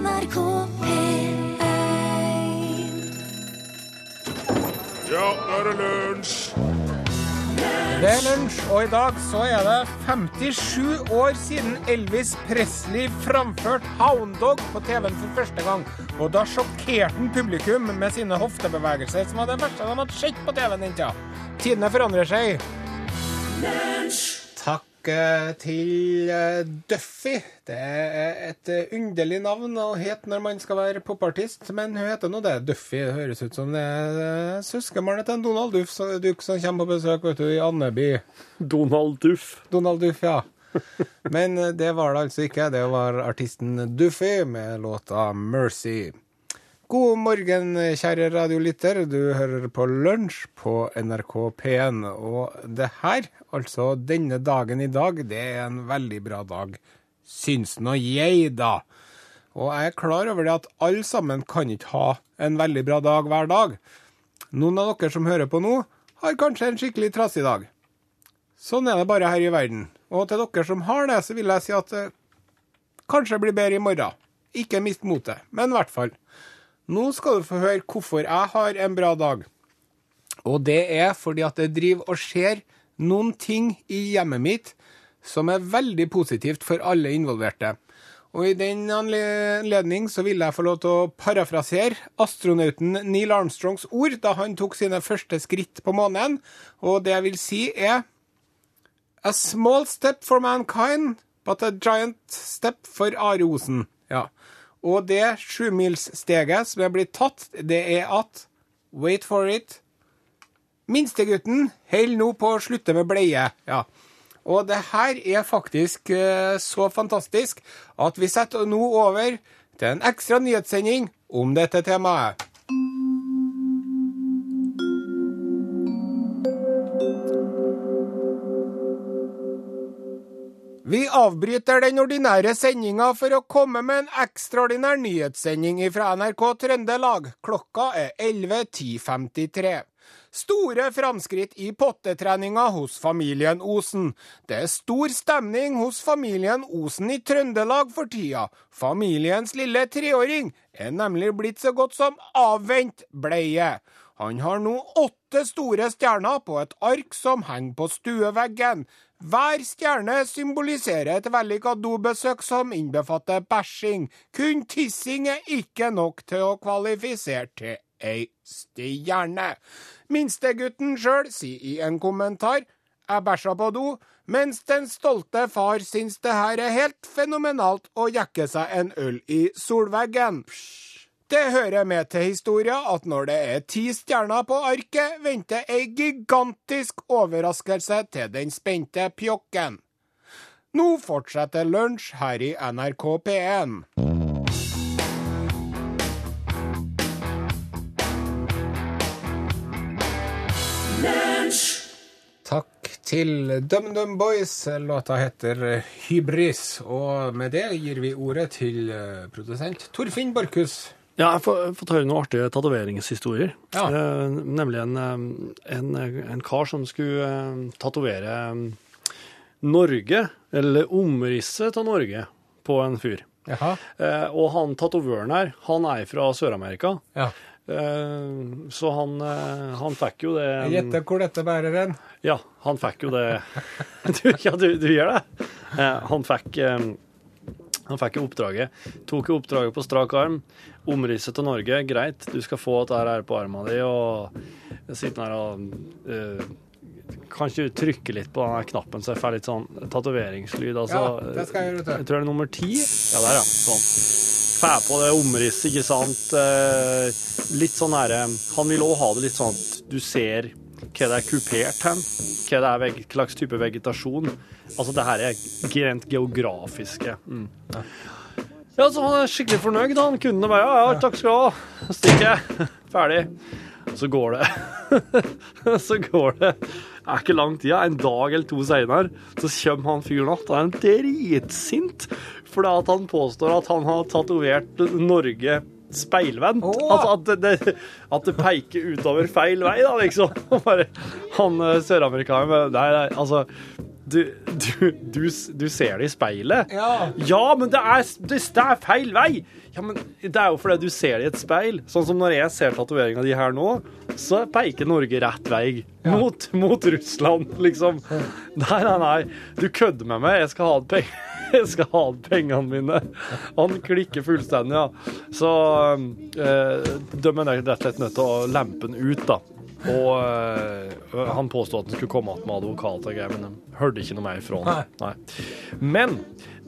NRK P1 Ja, nå er det lunsj! Det er lunsj, og i dag så er det 57 år siden Elvis Presley framførte Hound Dog på TV-en for første gang. Og da sjokkerte han publikum med sine hoftebevegelser, som var det verste de hadde sett på TV-en den tida. Tidene forandrer seg. Takk eh, til eh, Duffy. Det er et eh, underlig navn å hete når man skal være popartist, men hun heter nå det. Duffy det høres ut som det er eh, søskenbarnet til en Donald Duff så- Duck som kommer på besøk vet du, i Andeby. Donald Duff. Donald Duff, ja. Men det var det altså ikke. Det var artisten Duffy med låta 'Mercy'. God morgen, kjære radiolytter. Du hører på Lunsj på NRK P1. Og det her, altså denne dagen i dag, det er en veldig bra dag. Syns nå jeg, da. Og jeg er klar over det at alle sammen kan ikke ha en veldig bra dag hver dag. Noen av dere som hører på nå, har kanskje en skikkelig trassig dag. Sånn er det bare her i verden. Og til dere som har det, så vil jeg si at det kanskje blir bedre i morgen. Ikke mist motet, men i hvert fall. Nå skal du få høre hvorfor jeg har en bra dag. Og det er fordi at det driver og skjer noen ting i hjemmet mitt som er veldig positivt for alle involverte. Og i den anledning så vil jeg få lov til å parafrasere astronauten Neil Armstrongs ord da han tok sine første skritt på månen. Og det jeg vil si er A small step for mankind, but a giant step for Are Osen. Ja. Og det sjumilssteget som er blitt tatt, det er at Wait for it. Minstegutten holder nå på å slutte med bleie. Ja. Og det her er faktisk eh, så fantastisk at vi setter nå over til en ekstra nyhetssending om dette temaet. Vi avbryter den ordinære sendinga for å komme med en ekstraordinær nyhetssending fra NRK Trøndelag. Klokka er 11.10.53. Store framskritt i pottetreninga hos familien Osen. Det er stor stemning hos familien Osen i Trøndelag for tida. Familiens lille treåring er nemlig blitt så godt som avvent bleie. Han har nå åtte store stjerner på et ark som henger på stueveggen. Hver stjerne symboliserer et vellykka dobesøk som innbefatter bæsjing. Kun tissing er ikke nok til å kvalifisere til ei stjerne. Minstegutten sjøl sier i en kommentar jeg bæsja på do, mens den stolte far syns det her er helt fenomenalt å jekke seg en øl i solveggen. Det hører med til historia at når det er ti stjerner på arket, venter ei gigantisk overraskelse til den spente pjokken. Nå fortsetter lunsj her i NRK P1. Takk til DumDum Boys. Låta heter Hybris. Og med det gir vi ordet til eh, produsent Torfinn Borchhus. Ja, jeg har få- fått høre noen artige tatoveringshistorier. Ja. Eh, nemlig en, eh, en, en kar som skulle eh, tatovere eh, Norge, eller omrisset av Norge, på en fyr. Jaha. Eh, og han tatovøren her, han er fra Sør-Amerika. Ja. Eh, så han, eh, han fikk jo det Gjette hvor dette bærer hen. Ja, han fikk jo det du, Ja, du, du gjør det? Eh, han fikk eh, han fikk jo oppdraget. Tok jo oppdraget på strak arm. Omrisset til Norge, greit, du skal få dette her på armen din, og sitte her og uh, Kan ikke du trykke litt på den knappen, så jeg får litt sånn tatoveringslyd? Altså, Ja, det skal jeg gjøre. Jeg tror det er nummer ti. Ja, der, ja. Sånn. Får på det omrisset, ikke sant. Eh, litt sånn herre Han vil òg ha det litt sånn at du ser hva det er kupert hen. Hva det er slags type vegetasjon. Altså det her er rent geografiske. Mm. Ja, så han er skikkelig fornøyd. Han Kunden bare ja, ja, takk skal du ha. Stikker. Ferdig. Så går det. så går det Det er ikke lang tid, en dag eller to seinere, så kommer han fyren opp. Han er dritsint fordi at han påstår at han har tatovert Norge speilvendt. Oh. Altså at det, at det peker utover feil vei, da, liksom. Bare, han eh, søramerikaneren Nei, nei, altså du, du, du, du ser det i speilet. Ja. Ja, men det er, det, det er feil vei! Ja, men Det er jo fordi du ser det i et speil. Sånn som når jeg ser tatoveringa di her nå, så peker Norge rett vei. Mot, mot Russland, liksom. Nei, nei, nei. Du kødder med meg. Jeg skal ha det peng- Jeg skal ha pengene mine. Han klikker fullstendig, ja. Så øh, de er rett og slett nødt til å lempe den ut, da. Og øh, han påstod at han skulle komme igjen med advokat og greier, men de hørte ikke noe mer fra han. Nei. Men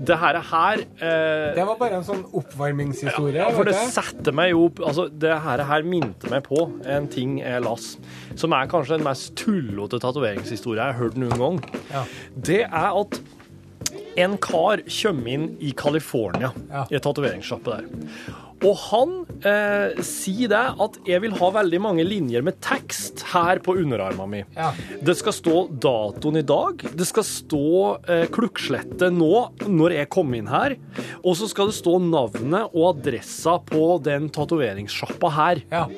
det her, her eh, Det var bare en sånn oppvarmingshistorie. ja, for det setter meg jo opp Altså, det her, her minte meg på en ting jeg las, som er kanskje den mest tullete tatoveringshistoria jeg har hørt noen gang. Ja. Det er at en kar kommer inn i California, Ja. i et tatoveringssjappe der. Og han eh, sier det at 'jeg vil ha veldig mange linjer med tekst her på underarmen min'. Ja. Det skal stå datoen i dag, det skal stå eh, klukkslettet nå, når jeg kom inn her, og så skal det stå navnet og adressa på den tatoveringssjappa her. Ja.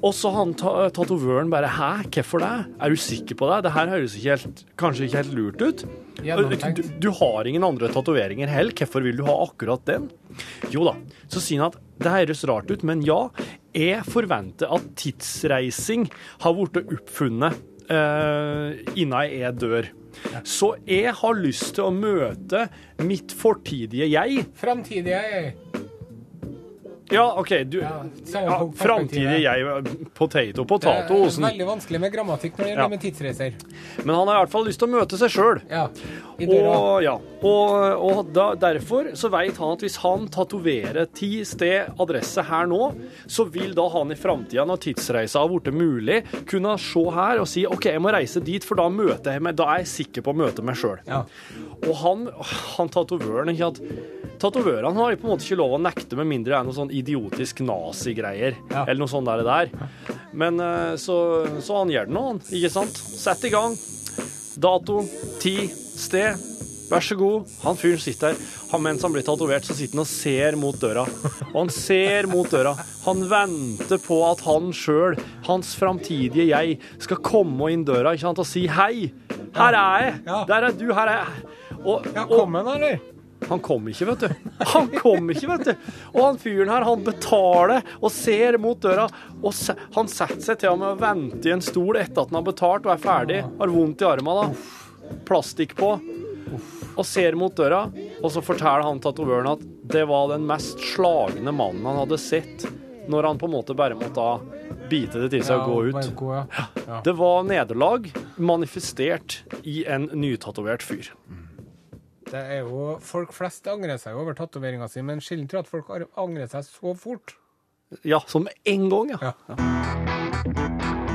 Og så han ta tatovøren bare 'hæ, hvorfor det? Er du sikker på det? Det her høres ikke helt, kanskje ikke helt lurt ut'. Du, du har ingen andre tatoveringer heller, hvorfor vil du ha akkurat den? Jo da, så sier han at det høres rart ut, men ja, jeg forventer at tidsreising har blitt oppfunnet uh, innen jeg dør. Så jeg har lyst til å møte mitt fortidige jeg. Framtidige jeg. Ja, OK, du Ja, Framtidige jeg, potato, potato. Det er veldig vanskelig med grammatikk når det gjelder med tidsreiser. Men han har i hvert fall lyst til å møte seg sjøl. Ja. I døra. Og, ja, og, og da, derfor så vet han at hvis han tatoverer ti sted adresse her nå, så vil da han i framtida, når tidsreisa har blitt mulig, kunne se her og si OK, jeg må reise dit, for da møter jeg meg, da er jeg sikker på å møte meg sjøl. Ja. Og han, han tatovøren ikke at Tatovørene har på en måte ikke lov å nekte med mindre det er noe sånn idiotisk nazigreier. Ja. Eller noe sånt der. der. Men eh, så, så han gjør det nå, han. Ikke sant? Sett i gang. Dato, tid, sted. Vær så god. Han fyren sitter der. Han, mens han blir tatovert, så sitter han og ser mot døra. Og han ser mot døra. Han venter på at han sjøl, hans framtidige jeg, skal komme inn døra ikke sant, og si hei. Her er jeg. Der er du. Her er jeg. Og, Ja, kom igjen, eller? han kom ikke, vet du. Han kom ikke, vet du. Og han fyren her, han betaler og ser mot døra. Og se, han setter seg til og med og venter i en stol etter at han har betalt og er ferdig. Har vondt i armen da. Plastikk på. Og ser mot døra. Og så forteller han tatovøren at det var den mest slagne mannen han hadde sett. Når han på en måte bare måtte bite det til seg og gå ut. ja. Det var nederlag manifestert i en nytatovert fyr. Det er jo Folk flest angrer seg over tatoveringa si, men sjelden tror at folk angrer seg så fort. Ja, som med en gang, ja. Ja.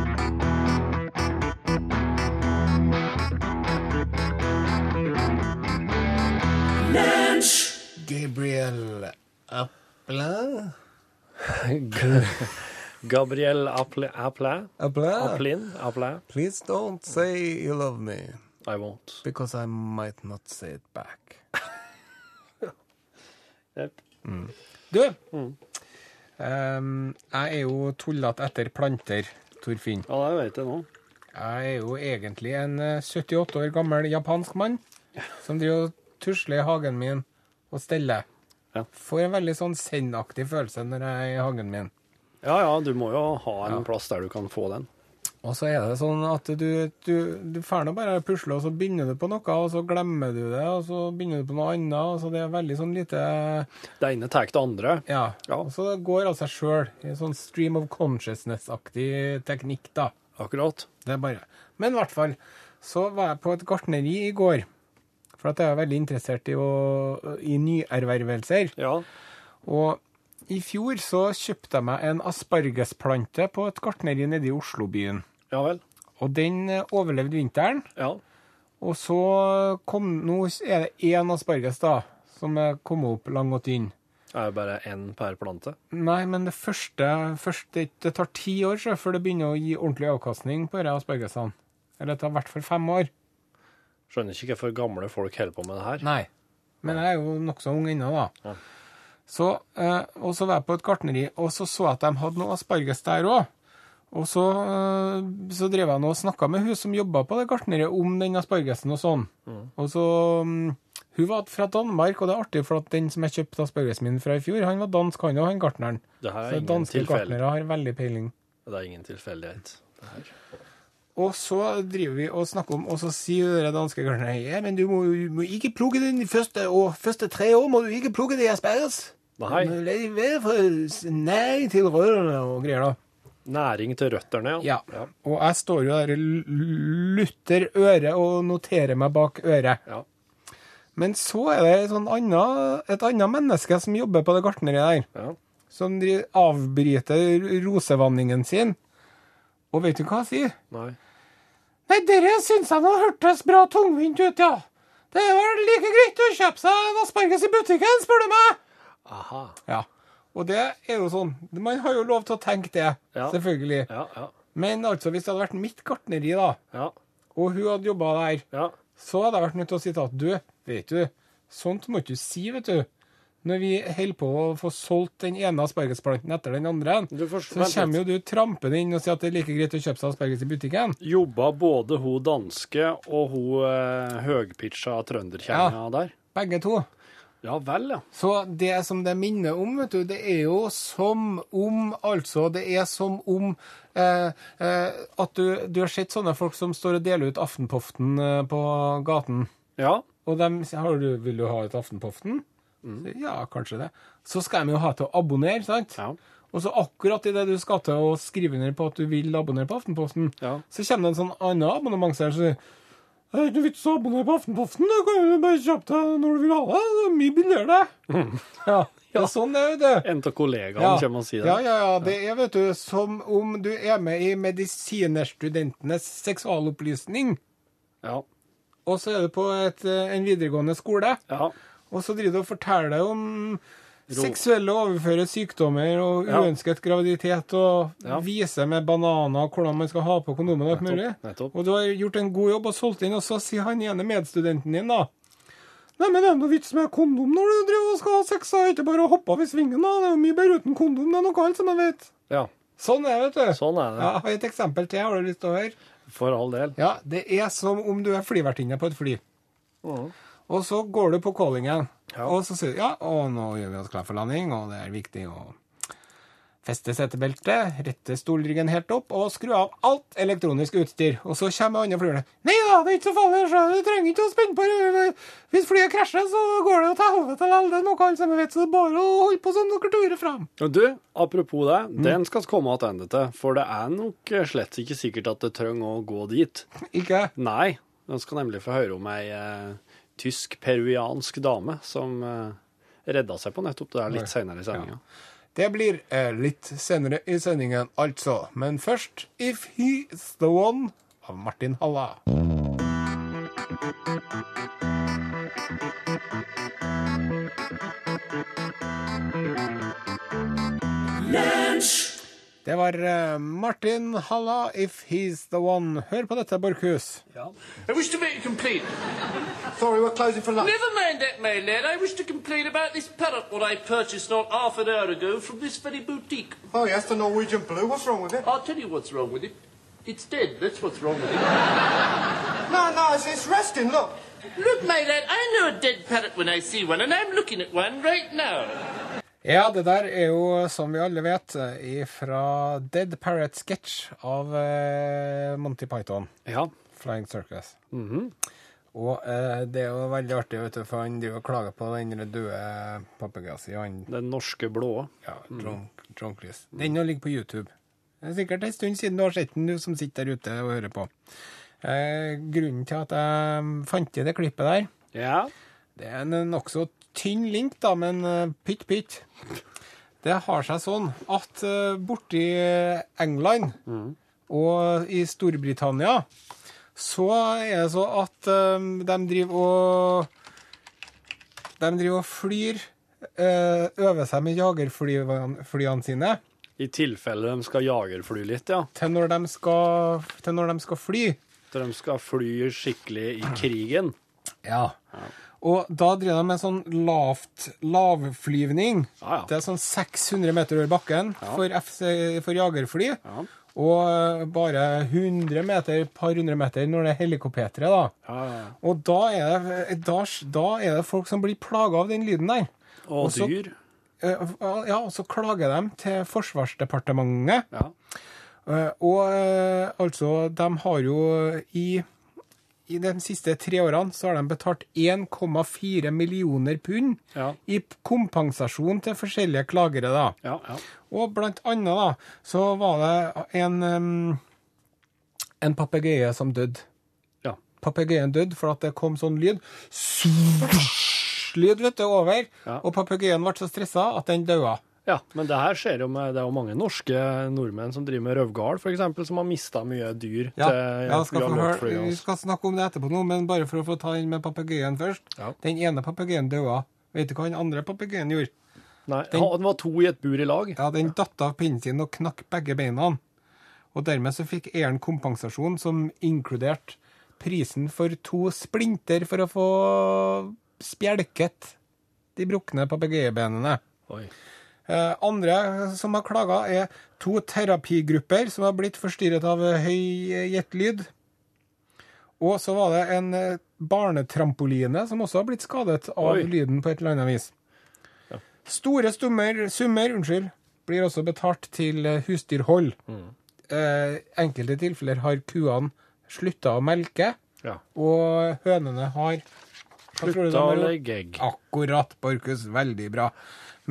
Gabriel Apple? Gabriel Apple, Apple, Apple? Applin, Apple, Please don't say you love me, I won't. because I might not say it back. Yep. Du, ehm, jeg er jo tullete etter planter, Torfinn. Ja, det vet jeg nå. Jeg er jo egentlig en eh, 78 år gammel japansk mann som driver og tusler i hagen min og steller. Ja. Får en veldig sånn sendaktig følelse når jeg er i hagen min. Ja, ja, du må jo ha en plass der du kan få den. Og så er det sånn at du, du, du får nå bare pusle, og så begynner du på noe, og så glemmer du det, og så begynner du på noe annet. og så Det er veldig sånn lite Det ene tar det andre. Ja. Ja. Og så det går av seg sjøl. En sånn stream of consciousness-aktig teknikk, da. Akkurat. Det er bare Men i hvert fall så var jeg på et gartneri i går. For at jeg er veldig interessert i, å, i nyervervelser. Ja. Og i fjor så kjøpte jeg meg en aspargesplante på et gartneri nede i Oslobyen. Ja vel. Og den eh, overlevde vinteren. Ja. Og så kom Nå er det én asparges, da, som er kommet opp lang og tynn. Er det bare én per plante? Nei, men det første, første Det tar ti år så, før det begynner å gi ordentlig avkastning på disse aspargesene. Eller det tar i hvert fall fem år. Skjønner ikke hvorfor gamle folk holder på med det her. Nei. Men jeg er jo nokså ung ennå, da. Ja. Så, eh, og så var jeg på et gartneri, og så så jeg at de hadde noe asparges der òg. Og så, eh, så drev jeg nå og snakka med hun som jobba på det gartneriet om den aspargesen og sånn. Og så mm, Hun var fra Danmark, og det er artig, for at den som jeg kjøpte aspargesen min fra i fjor, han var dansk, han òg, han gartneren. Er Så ingen danske tilfell. gartnere har veldig peiling. Det er ingen tilfeldighet. Det her. Og så driver vi og snakker om, og så sier det danske gartneren men du må, må ikke plukke den de første, og første tre år, må du ikke plukke det asperges. Nei. La det være for næring til røttene og greier, da. Næring til røttene, ja. Ja. Og jeg står jo der og lutter øret og noterer meg bak øret. Ja. Men så er det et, sånn annet, et annet menneske som jobber på det gartneriet der, Ja. som avbryter rosevanningen sin. Og vet du hva han sier? Nei. Nei, dere syns jeg nå hørtes bra tungvint ut, ja. Det er vel like greit å kjøpe seg en asparges i butikken, spør du meg. Aha. Ja. Og det er jo sånn. Man har jo lov til å tenke det, Ja. selvfølgelig. Ja, ja. Men altså, hvis det hadde vært mitt gartneri, da, Ja. og hun hadde jobba der, ja. så hadde jeg vært nødt til å si til at du, vet du, sånt må ikke du si, vet du. Når vi holder på å få solgt den ene aspargesplanten etter den andre, får- så kommer jo du trampende inn og sier at det er like greit å kjøpe seg asparges i butikken. Jobba både hun danske og hun eh, høgpitcha trønderkjerringa der? Begge to. Ja vel, ja. Så det som det minner om, vet du, det er jo som om Altså, det er som om eh, eh, at du, du har sett sånne folk som står og deler ut Aftenpoften eh, på gaten. Ja. Og dem har du, 'Vil du ha et Aftenpoften?' Så, ja, kanskje det. Så skal de jo ha til å abonnere, sant? Ja. Og så akkurat idet du skal til å skrive under på at du vil abonnere på Aftenposten, Ja. så kommer det en sånn annen abonnementseier som sier det er ikke noe vits å abonnere på Aftenposten. Du kan jo bare kjøpe det når du vil ha det. Det er mye billigere, det. Ja, Ja, er sånn er, det. En av kollegaene Ja. kommer og sier det. Ja, ja, ja. Det er, vet du, som om du er med i medisinerstudentenes seksualopplysning, Ja. og så er du på et, eh, en videregående skole, ja. Og så driver du og forteller om seksuelle overføre sykdommer og Ja. uønsket graviditet, og Ja. viser med bananer hvordan man skal ha på kondomen og alt mulig. Og du har gjort en god jobb og solgt inn, og så sier han ene medstudenten din, da Nei, men det er noe vits med kondom når du driver og skal ha sex, og ikke bare å hoppe av i svingen, da. Det er jo mye bedre uten kondom, det er noe alt som jeg vet. ja. Sånn er det, vet du. Sånn er det. Ja, har et eksempel til. Har du lyst til å høre? For all del. Ja, Det er som om du er flyvertinne på et fly. Og så går du på callingen, Ja. og så sier du ja, og nå gjør vi oss klar for landing, og det er viktig å feste setebeltet, rette stolryggen helt opp og skru av alt elektronisk utstyr. Og så kommer andre flyverne. Nei da, det er ikke så farlig, så du trenger ikke å spenne på det. Hvis flyet krasjer, så går det jo til helvete likevel. Det er noe alle sammen vet, så det er bare å holde på som dere turer fram. Og du, apropos det, Mm. den skal vi komme tilbake til, for det er nok eh, slett ikke sikkert at det trenger å gå dit. Ikke? Nei, den skal nemlig få høre om ei tysk-peruviansk dame som eh, redda seg på nettopp det der litt senere i sendinga. Det blir eh, litt senere i sendingen, altså. Men først If He's The One av Martin Halla. Det var eh, Martin Halla, If He's The One. Hør på dette, Borchhus. I wish to make a complaint. Sorry, we're closing for lunch. Never mind that, my lad. I wish to complain about this parrot what I purchased not half an hour ago from this very boutique. Oh, yes, the Norwegian blue. What's wrong with it? I'll tell you what's wrong with it. It's dead. That's what's wrong with it. No, no, it's, it's resting. Look. Look, my lad, I know a dead parrot when I see one, and I'm looking at one right now. Ja, det der er jo, som vi alle vet, fra Dead Parrot Sketch av eh, Monty Python. Ja. Flying Circus. Og eh, det er jo veldig artig, vet du, for han driver og klager på den døde papegøyen sin. Den norske blå. ja, Drunk, mm. Cleese. Den nå ligger på YouTube. Det er sikkert en stund siden du har sett den, du som sitter der ute og hører på. Eh, grunnen til at jeg fant i det klippet der, Ja. det er en nokså tynn link, da, men uh, pytt, pytt. Det har seg sånn at uh, borti England og i Storbritannia så er det så at um, de driver og De driver og flyr Øver seg med jagerflyene flyene sine I tilfelle de skal jagerfly litt, ja. til når de skal, til når de skal fly. Til de skal fly skikkelig i krigen. Ja. Ja. Og da driver de med sånn lavt lavflyvning. Ah, ja. Det er sånn 600 meter over bakken for, FC, for jagerfly. Ja. Og eh, bare 100 meter, par hundre meter når det er helikoptre, da. Ja, ja, ja. Og da er, det, da, da er det folk som blir plaga av den lyden der. Og Og så- dyr. Eh, Ja, og så klager de til Forsvarsdepartementet. Ja. Eh, Og eh, altså, de har jo i, i de siste tre årene så har de betalt 1,4 millioner pund Ja. i kompensasjon til forskjellige klagere, da. Ja, ja. Og blant annet da, så var det en, um, en papegøye som døde. Ja. Papegøyen døde for at det kom sånn lyd. Lyd, vet du, over. Og papegøyen ble så stressa at den daua. Ja, men det her skjer jo med Det er jo mange norske nordmenn som driver med røvgard, f.eks., som har mista mye dyr Ja, til ja skal høre, vi skal snakke om det etterpå nå, men bare for å få ta inn med papegøyen først. Ja. Den ene papegøyen døde. Vet du hva den andre papegøyen gjorde? Nei, Den- den, var to i et bur i lag. Ja, Den datt av pinnen sin og knakk begge beina. Og dermed så fikk eieren kompensasjon som inkluderte prisen for to splinter for å få spjelket de brukne papegøyebenene. Eh, andre som har klaga, er to terapigrupper som har blitt forstyrret av høy gjettlyd. Og så var det en eh, barnetrampoline som også har blitt skadet av Oi. lyden på et eller annet vis. Store stummer, summer unnskyld, blir også betalt til eh, husdyrhold. Mm. Eh, enkelte tilfeller har kuene slutta å melke, Ja. og hønene har Slutta å legge egg. Akkurat, Borchhus. Veldig bra.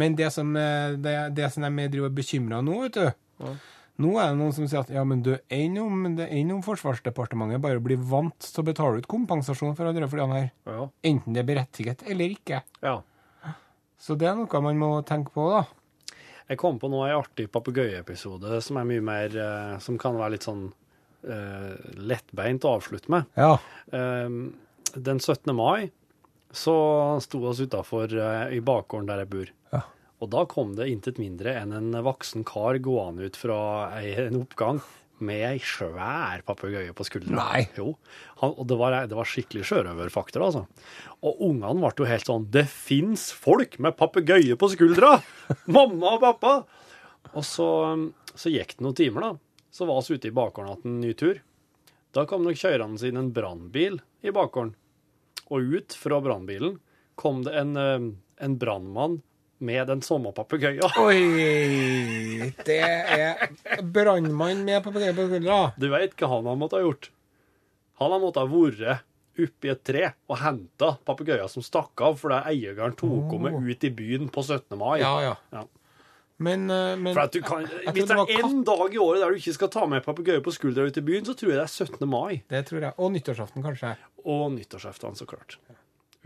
Men det som, eh, det, det som de driver og bekymra nå, vet du Nå er det noen som sier at ja, men du, enn om, om Forsvarsdepartementet bare blir vant til å betale ut kompensasjon for alle de flyene her. Ja. Enten det er berettiget eller ikke. ja. Så det er noe man må tenke på, da. Jeg kom på nå en artig papegøyeepisode som er mye mer eh, Som kan være litt sånn eh, lettbeint å avslutte med. Ja. Eh, den 17. mai så sto vi utafor i bakgården der jeg bor. Og da kom det intet mindre enn en voksen kar gående ut fra en oppgang med ei svær papegøye på skuldra. Nei. Jo. Han, og det var, det var skikkelig sjørøverfaktor, altså. Og ungene ble jo helt sånn Det fins folk med papegøye på skuldra! Mamma og pappa! Og så, så gikk det noen timer, da. Så var vi ute i bakgården igjen en ny tur. Da kom nok kjørende inn en brannbil i bakgården. Og ut fra brannbilen kom det en, eh, en brannmann med den samme papegøyen. Oi! Det er brannmann med papegøye på skuldra. Du veit hva han har måttet ha gjort? Han har måttet ha vært oppi et tre og henta papegøyer som stakk av fordi eieren tok henne med ut i byen på 17. mai. Ja, ja. Ja. Men, eh, men kan, Hvis det er én dag i året der du ikke skal ta med papegøye på skuldra ut i byen, så tror jeg det er 17. mai. Det tror jeg. Og nyttårsaften, kanskje. Og nyttårsaften, så klart.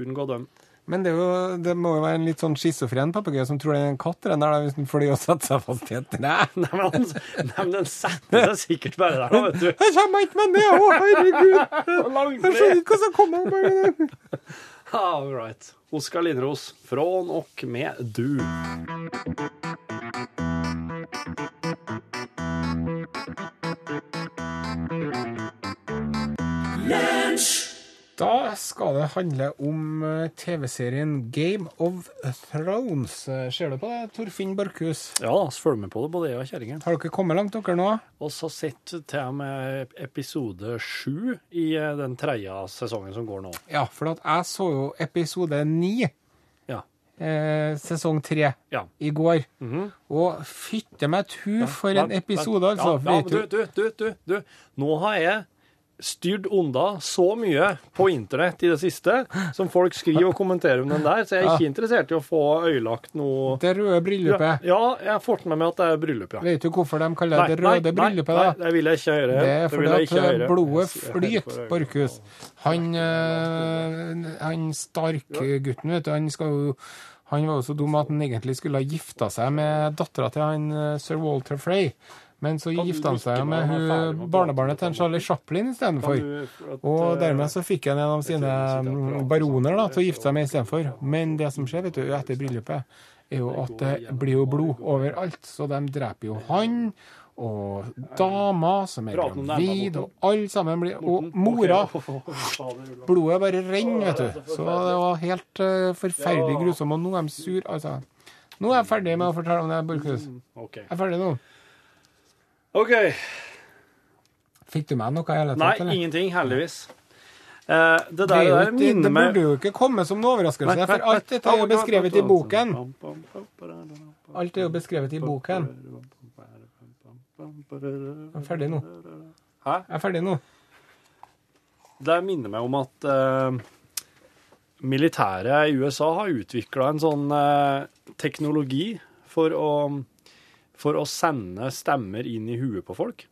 Unngå dem. Men det, jo, det må jo være en litt sånn schizofren papegøye som tror det er en katt, den der, hvis den flyr og setter seg fast i et tre. Nei, men, den setter seg sikkert bare der, vet du. Jeg kommer ikke meg ned! Å, herregud! Jeg skjønner ikke hva som kommer. Bare. All right. Oskar Lindros, från och med du. Da skal det handle om eh, TV-serien Game of Thrones. Eh, Ser du på det, Torfinn Borchhus? Ja, så følger med på det, både jeg og kjerringa. Har dere kommet langt, dere nå? Og så sett til og med episode sju i eh, den tredje sesongen som går nå. Ja, for at jeg så jo episode ni, Ja. eh, sesong tre, Ja. i går. Og fytte meg tu for en Vent, episode, vent. altså. Ja, ja, du, du, du, du, du. Nå har jeg styrt unna så mye på internett i det siste, som folk skriver og kommenterer om den der, så jeg er ikke interessert i å få øyelagt noe Det røde bryllupet. ja, jeg har fått med meg at det er bryllup, ja. Vet du hvorfor de kaller det det røde bryllupet? nei, da? det vil jeg ikke høre. Det er fordi det at blodet Jeg flyter. Borchhus. Han, øh, han Stark-gutten, vet du, han skal jo han var jo så dum at han egentlig skulle ha gifta seg med dattera til han øh, sir Walter Frey. Men så gifta han seg med hun barnebarnet til Charlie Chaplin istedenfor. for Og eh, dermed så fikk han en av sine mm, baroner da, sånn, til å gifte seg med istedenfor. Men det som skjer vet du, etter bryllupet, er jo at det blir jo blod overalt. Så de dreper jo han og dama som er gravid, og alle sammen blir Og mora Blodet bare renner, vet du. Så det var helt eh, forferdelig grusomt. Og nå er de sur, altså. Nå er jeg ferdig med å fortelle om det, Borchhus. Jeg er ferdig nå. OK. Fikk du med noe hele Nei, tatt? eller? ingenting, heldigvis. Eh, det Det, der, det, jo det, ikke- det burde jo ikke komme som noe overraskelse, Nei, for alt dette er jo beskrevet i boken. Alt er jo beskrevet i boken. Jeg er ferdig nå. Hæ? Jeg er ferdig nå. Det minner meg om at uh, militæret i USA har utvikla en sånn uh, teknologi for å, for å sende stemmer inn i huet på folk.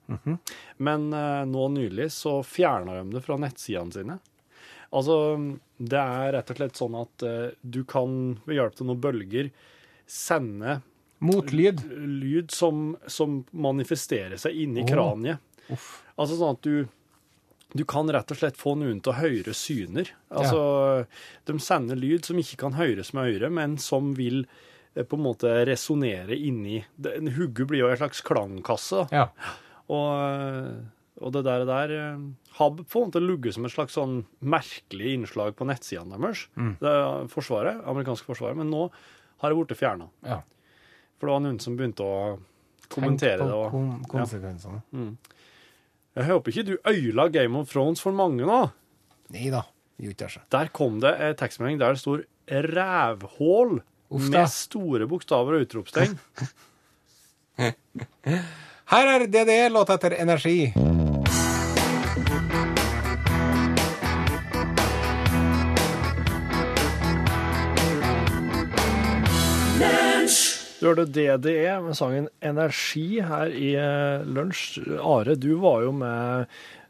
Men eh, nå nylig så fjerna de det fra nettsidene sine. Altså, det er rett og slett sånn at eh, du kan ved hjelp av noen bølger sende Motlyd. lyd som, som manifesterer seg inni oh. kraniet. Altså sånn at du, du kan rett og slett få noen til å høre syner. Altså, de sender lyd som ikke kan høres med øret, men som vil på en måte resonnere inni En hugge blir jo en slags klangkasse. Ja. Og, eh, og det der, der eh, har på en måte ligget som et slags sånn merkelig innslag på nettsidene deres. Mm. Det forsvaret, amerikanske forsvaret. Men nå har det blitt fjerna. ja. For det var noen som begynte å kommentere det. Og, kon konsekvensene. jeg håper ikke du øyla Game of Thrones for mange nå. Nei da, gjorde ikke det. Der kom det en tekstmelding der det står 'rævhål'. Med store bokstaver og utropstegn. Her er DDE, låt etter energi. Du hørte DDE med sangen 'Energi' her i eh, lunsj. Are, du var jo med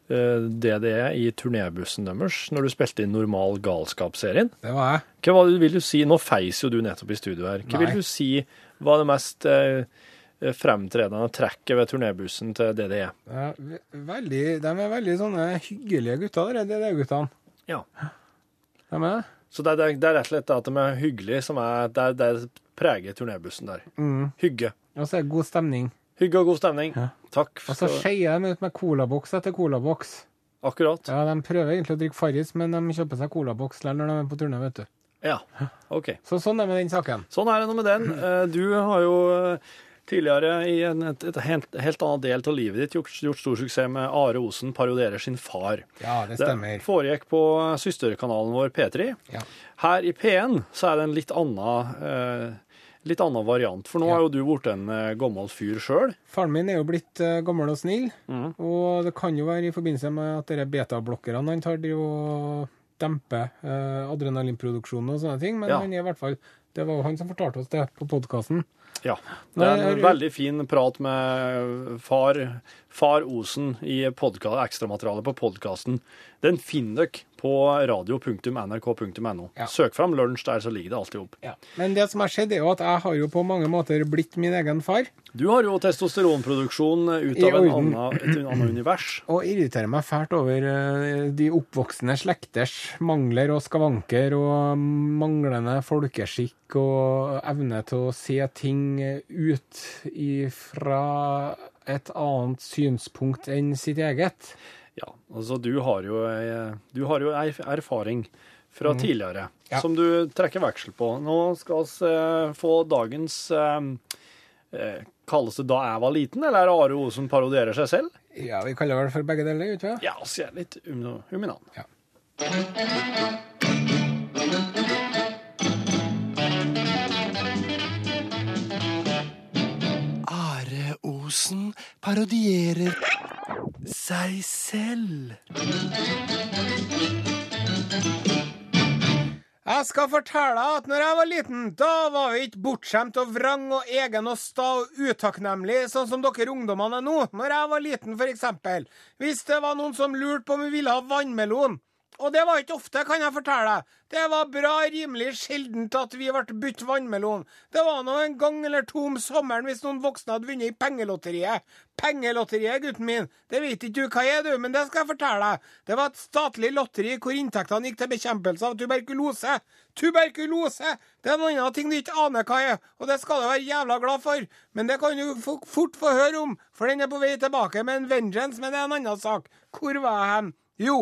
DDE i turnébussen deres når du spilte inn Normal galskap-serien. Det var jeg. Hva vil du si, Nå feis jo du nettopp i studio her. Hva Nei. vil du si var det mest eh, fremtredende trekket ved turnébussen til? DDE? Ja, veldig, de er veldig sånne hyggelige gutter, de DDE-guttene. Ja. De er det. Så det, er- det er rett og slett at de er hyggelige som er det, det preger turnébussen der. Mm. Hygge. Og så er det god stemning. Hygge og god stemning. Ja. Takk. Og så skal- skeier de ut med colaboks etter colaboks. Akkurat. Ja, de prøver egentlig å drikke Farris, men de kjøper seg colaboks likevel når de er på turné, vet du. Ja. OK. Så sånn er det med den saken. Sånn er det nå med den. Eh, Du har jo eh, tidligere i en, et, et helt, helt annet del av livet ditt gjort, gjort stor suksess med Are Osen parodierer sin far. Ja, det stemmer. Det foregikk på søsterkanalen vår P3. Ja. Her i P1 så er det en litt annen, eh, litt annen variant, for nå Ja. har jo du blitt en eh, gammel fyr sjøl. Faren min er jo blitt eh, gammel og snill, mm. og det kan jo være i forbindelse med at dere betablokkerne han tar, driver og demper eh, adrenalinproduksjonen og sånne ting, men Ja. han er i hvert fall Det var jo han som fortalte oss det på podkasten. Ja. Det er en veldig fin prat med far, far Osen i ekstramaterialet på podkasten. Den finner dere på radio.nrk.no. Ja. Søk fram lunsj der, så ligger det alltid opp. Men det som har skjedd, er jo at jeg har jo på mange måter blitt min egen far, Du har jo testosteronproduksjon ut av et annet univers. og irriterer meg fælt over eh, de oppvoksende slekters mangler og skavanker og manglende folkeskikk og evne til å se ting ut fra et annet synspunkt enn sitt eget. Ja, altså du har jo, du har jo erfaring fra tidligere Mhm. Ja. som du trekker veksel på. Nå skal vi eh, få dagens eh, eh, Kalles det 'Da jeg var liten', eller er det Are Osen parodierer seg selv? Ja, vi kaller det for begge deler, gjør vi ikke? Ja, vi er litt um, uminan. Ja. Parodierer seg selv. Jeg skal fortelle deg at når jeg var liten, da var vi ikke bortskjemt og vrang og egen og sta og utakknemlig, sånn som dere ungdommene er nå. Når jeg var liten, for eksempel. Hvis det var noen som lurte på om vi ville ha vannmelon. Og det var ikke ofte, kan jeg fortelle deg. Det var bra rimelig sjeldent at vi ble bytt vannmelon. Det var nå en gang eller to om sommeren hvis noen voksne hadde vunnet i pengelotteriet. Pengelotteriet, gutten min, det vet ikke du hva er, du, men det skal jeg fortelle deg. Det var et statlig lotteri hvor inntektene gikk til bekjempelse av tuberkulose. Tuberkulose! Det er en annen ting du ikke aner hva er, og det skal du være jævla glad for. Men det kan du fort få høre om, for den er på vei tilbake med en vengeance, men det er en annen sak. Hvor var jeg hen? Jo,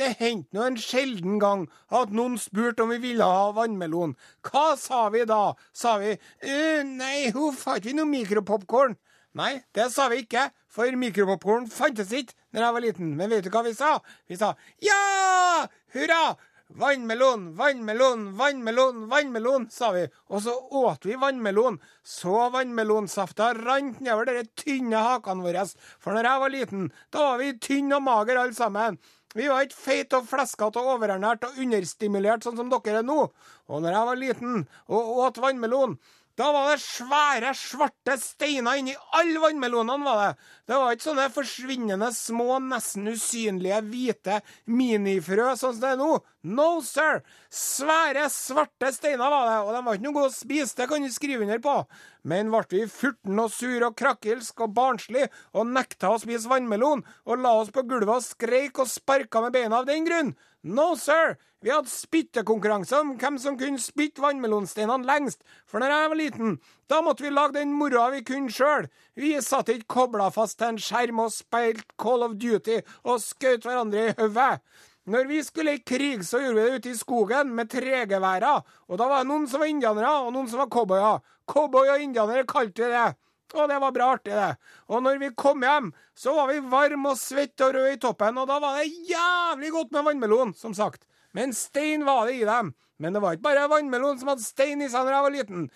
det hendte nå en sjelden gang at noen spurte om vi ville ha vannmelon. Hva sa vi da? Sa vi «Øh, nei, huff, har vi noe mikropopkorn? Nei, det sa vi ikke, for mikropopkorn fantes ikke. når jeg var liten. Men vet du hva vi sa? Vi sa ja! Hurra! Vannmelon, vannmelon, vannmelon, vannmelon, sa vi. Og så åt vi vannmelon. Så vannmelonsafta rant nedover de tynne hakene våre. For når jeg var liten, da var vi tynne og magre alle sammen. Vi var ikke feite og fleskete og overernært og understimulert sånn som dere er nå. Og når jeg var liten og åt vannmelon, da var det svære, svarte steiner inni alle vannmelonene, var det. Det var ikke sånne forsvinnende små, nesten usynlige, hvite minifrø sånn som det er nå. No, sir! Svære, svarte steiner var det, og de var ikke noe gode å spise, det kan du skrive under på. Men ble vi furten og sur og krakkelsk og barnslig og nekta å spise vannmelon og la oss på gulvet og skreik og sparka med beina av den grunn? No, sir! Vi hadde spyttekonkurranse om hvem som kunne spytte vannmelonsteinene lengst, for når jeg var liten, da måtte vi lage den moroa vi kunne sjøl. Vi satt ikke kobla fast til en skjerm og spilte Call of Duty og skjøt hverandre i hodet. Når vi skulle i krig, så gjorde vi det ute i skogen med tregeværer, og da var det noen som var indianere, og noen som var cowboyer. Cowboy og indianere kalte vi det. Og det var bra artig, det. Og når vi kom hjem, så var vi varme og svette og røde i toppen, og da var det jævlig godt med vannmelon, som sagt. Men stein var det i dem. Men det var ikke bare vannmelon som hadde stein i seg når jeg var liten.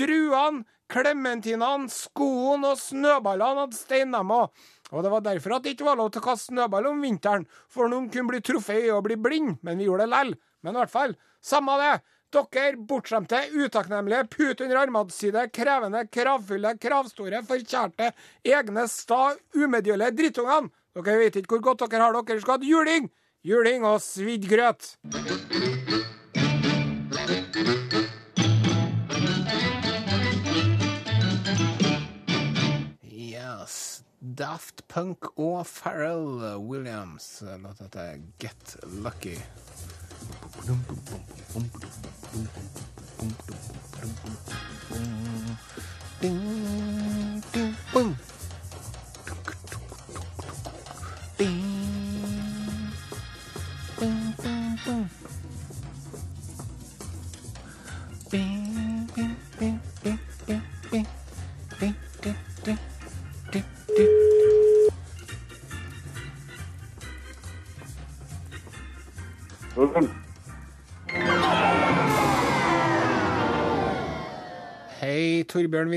Druene, klementinene, skoen og snøballene hadde stein, dem òg. Og det var derfor at det ikke var lov til å kaste snøball om vinteren, for noen kunne bli truffet i å bli blind, men vi gjorde det lell. Men i hvert fall, samme det. Dere bortskjemte, utakknemlige, put under armadsside, krevende, kravfulle, kravstore, forkjærte, egne, sta, umedgjørlige drittungene. Dere vet ikke hvor godt dere har dere skal ha juling! Juling og svidd grøt. Yes. Daft Punk og Pharrell Williams. Låt heter Get Lucky. Ding, ding, boom. Ding,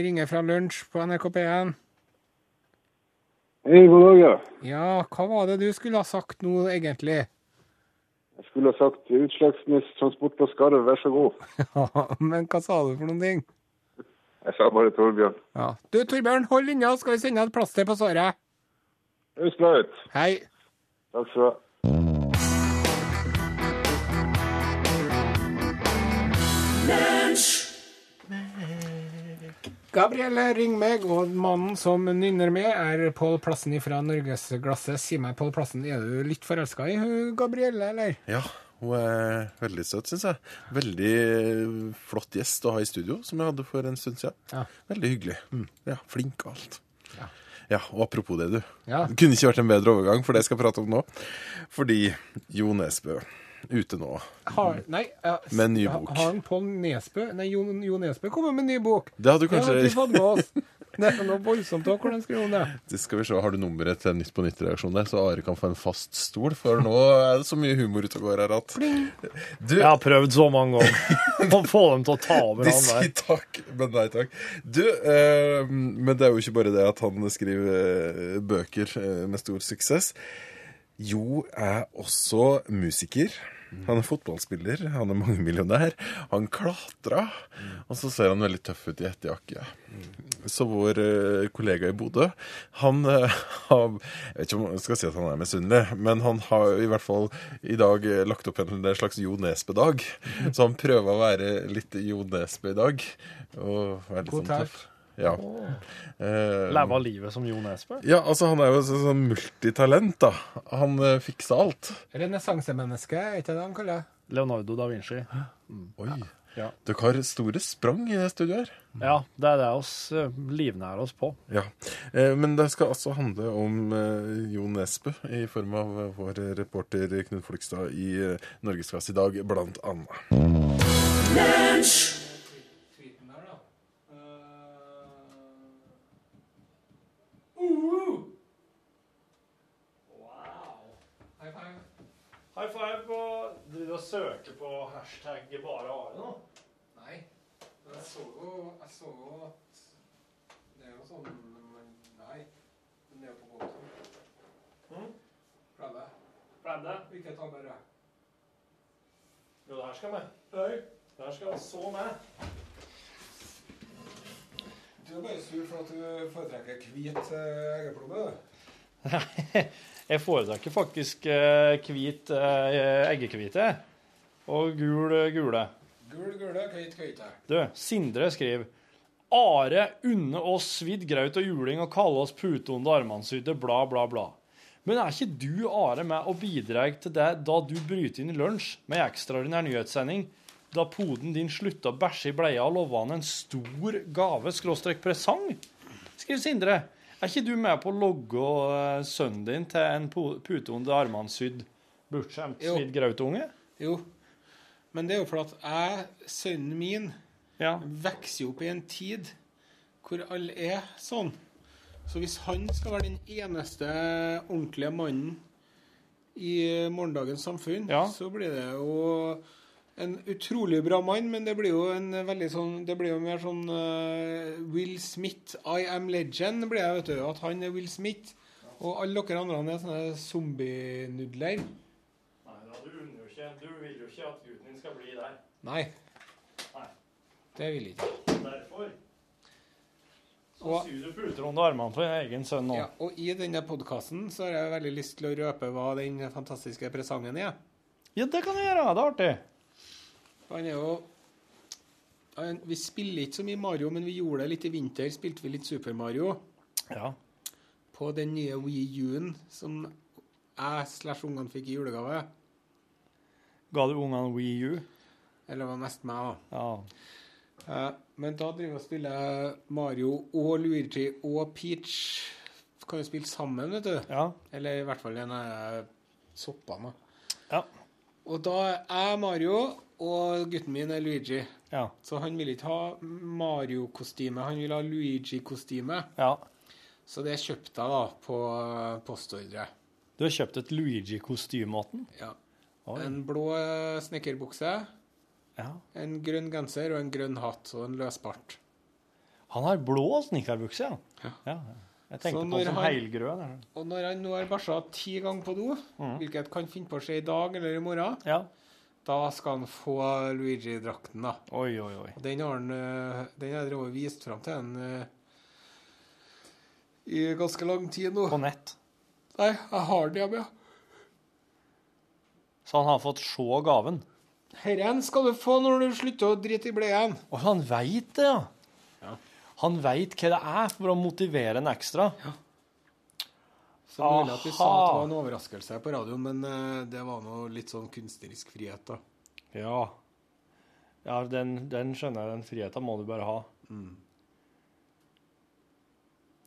vi ringer fra lunsj på NRK P1. Hei, god dag, ja. Ja, hva var det du skulle ha sagt nå, egentlig? Jeg skulle ha sagt Utslagsnes Transport på Skarv, vær så god. Ja, men hva sa du for noen ting? Jeg sa bare Torbjørn. Ja. Du, Torbjørn, hold linja, skal vi sende et plaster på såret? Høres bra ut. Hei. Takk skal du ha. Gabriel, ring meg, og mannen som nynner med, er Pål Plassen fra Norgesglasset. Si meg, Pål Plassen, er du litt forelska i hun Gabrielle, eller? Ja, hun er veldig søt, syns jeg. Veldig flott gjest å ha i studio, som jeg hadde for en stund siden. Ja. Veldig hyggelig. Ja, Flink og alt. Ja. Ja, og apropos det, du. Ja. Det kunne ikke vært en bedre overgang for det jeg skal prate om nå. Fordi Jo Nesbø, ute nå Har, nei, ja, Med en ny bok. Har han Pål Nesbø Nei, Jo, jo Nesbø kommer med en ny bok. Det hadde du Det har vi kanskje fått med oss. Det er noe voldsomt òg, hvordan skriver han det? Det skal vi se, Har du nummeret til Nytt på Nytt-reaksjonen der, så Are kan få en fast stol? For nå er det så mye humor ute og går her at Du, Jeg har prøvd så mange ganger å få dem til å ta over De han sier der. takk, men nei takk. Du, eh, men det er jo ikke bare det at han skriver eh, bøker eh, med stor suksess. Jo er også musiker. Han er fotballspiller, han er mangemillionær. Han klatra, og så ser han veldig tøff ut i hettejakke. Så vår eh, kollega i Bodø, han eh, har Jeg vet ikke om jeg skal si at han er misunnelig, men han har i hvert fall i dag eh, lagt opp en slags Jo Nesbø-dag. Så han prøver å være litt Jo Nesbø i dag. Og være litt sånn tøff. Ja. Eh, Leve av livet som Jo Nesbø. ja, altså han er jo så- sånn multitalent, da. Han eh, fikser alt. Renessansemenneske, er ikke det han kaller det? Leonardo da Vinci. Oi. Ja. Dere har store sprang i det studioet her. Ja, det er det oss eh, livnærer oss på. Ja. Eh, men det skal altså handle om eh, Jo Nesbø i form av vår reporter Knut Flugstad i Norgesklasse i dag, blant annet. Søke på hashtag bare Are nå? Nei. Men jeg så jo Jeg så jo at Det er jo sånn men Nei. det er jo på båten. kontoen. Pleide? Vil Ikke ta bare. Jo, det her skal med. Nei. Det her skal så med. Du er bare sur for at du foretrekker hvit eh, eggeplomme. du. Jeg foretrekker faktisk eh, hvit eh, eggehvite og gul eh, gule. Gul, gule, hvit, hvite. Du, Sindre skriver Are unne oss svidd graut og juling og kalle oss putonde armansydde, bla, bla, bla. Men er ikke du, Are, med og bidrar til det da du bryter inn i lunsj med ekstraordinær nyhetssending, da poden din slutta å bæsje i bleia og lova han en stor gave skråstrek presang? Skriver Sindre. Er ikke du med på å logge eh, sønnen din til en pute under armene sydd, bortskjemt Jo. svidd grautunge? Jo. Men det er jo fordi at jeg, sønnen min, Ja. vokser opp i en tid hvor alle er sånn. Så hvis han skal være den eneste ordentlige mannen i morgendagens samfunn, Ja. så blir det jo en utrolig bra mann, men det blir jo en veldig sånn Det blir jo mer sånn uh, Will Smith, I am legend, blir jeg, vet du. At han er Will Smith. Og alle dere andre er sånne zombienudler. Nei da, du unner jo ikke Du vil jo ikke at gutten din skal bli der. Nei. Nei. Det vil jeg ikke. Derfor Og- puter under armene for egen sønn nå. Ja, og i denne podkasten så har jeg veldig lyst til å røpe hva den fantastiske presangen er. Ja, det kan du gjøre. Det er artig. Han er jo han, Vi spiller ikke så mye Mario, men vi gjorde det litt i vinter. Spilte vi litt Super Mario Ja. på den nye Wii U-en som jeg slash ungene fikk i julegave. Ga du ungene Wii U? Eller det var mest meg, da. Ja. Eh, men da driver vi og spiller Mario og Luigi og Peach. Kan jo spille sammen, vet du. Ja. Eller i hvert fall den av soppene. da. Ja. Og da er Mario, og gutten min er Luigi. Ja. Så han vil ikke ha Mario-kostyme, han vil ha Luigi-kostyme. ja. Så det kjøpte jeg da på postordre. Du har kjøpt et Luigi-kostyme til? Ja. Oi. En blå eh, snekkerbukse, Ja. en grønn genser og en grønn hatt og en løsbart. Han har blå snekkerbukse, ja. Ja. Jeg tenkte på som han- Og når han nå har bæsja ti ganger på do, hvilket kan finne på å skje i dag eller i morgen, Ja. Da skal han få Luigi-drakten, da. Oi, oi, oi. Og den har han eh, Den har drevet vist fram til han eh, i ganske lang tid nå. På nett. Nei, jeg har den hjemme, ja. Så han har fått se gaven. Herren skal du få når du slutter å drite i bleien. Og han veit det, ja. Ja. Han veit hva det er for å motivere en ekstra. Så mulig at vi sa at det var en overraskelse på radioen, men eh, det var nå litt sånn kunstnerisk frihet, da. Ja. Ja, den, den skjønner jeg. Den friheten må du bare ha.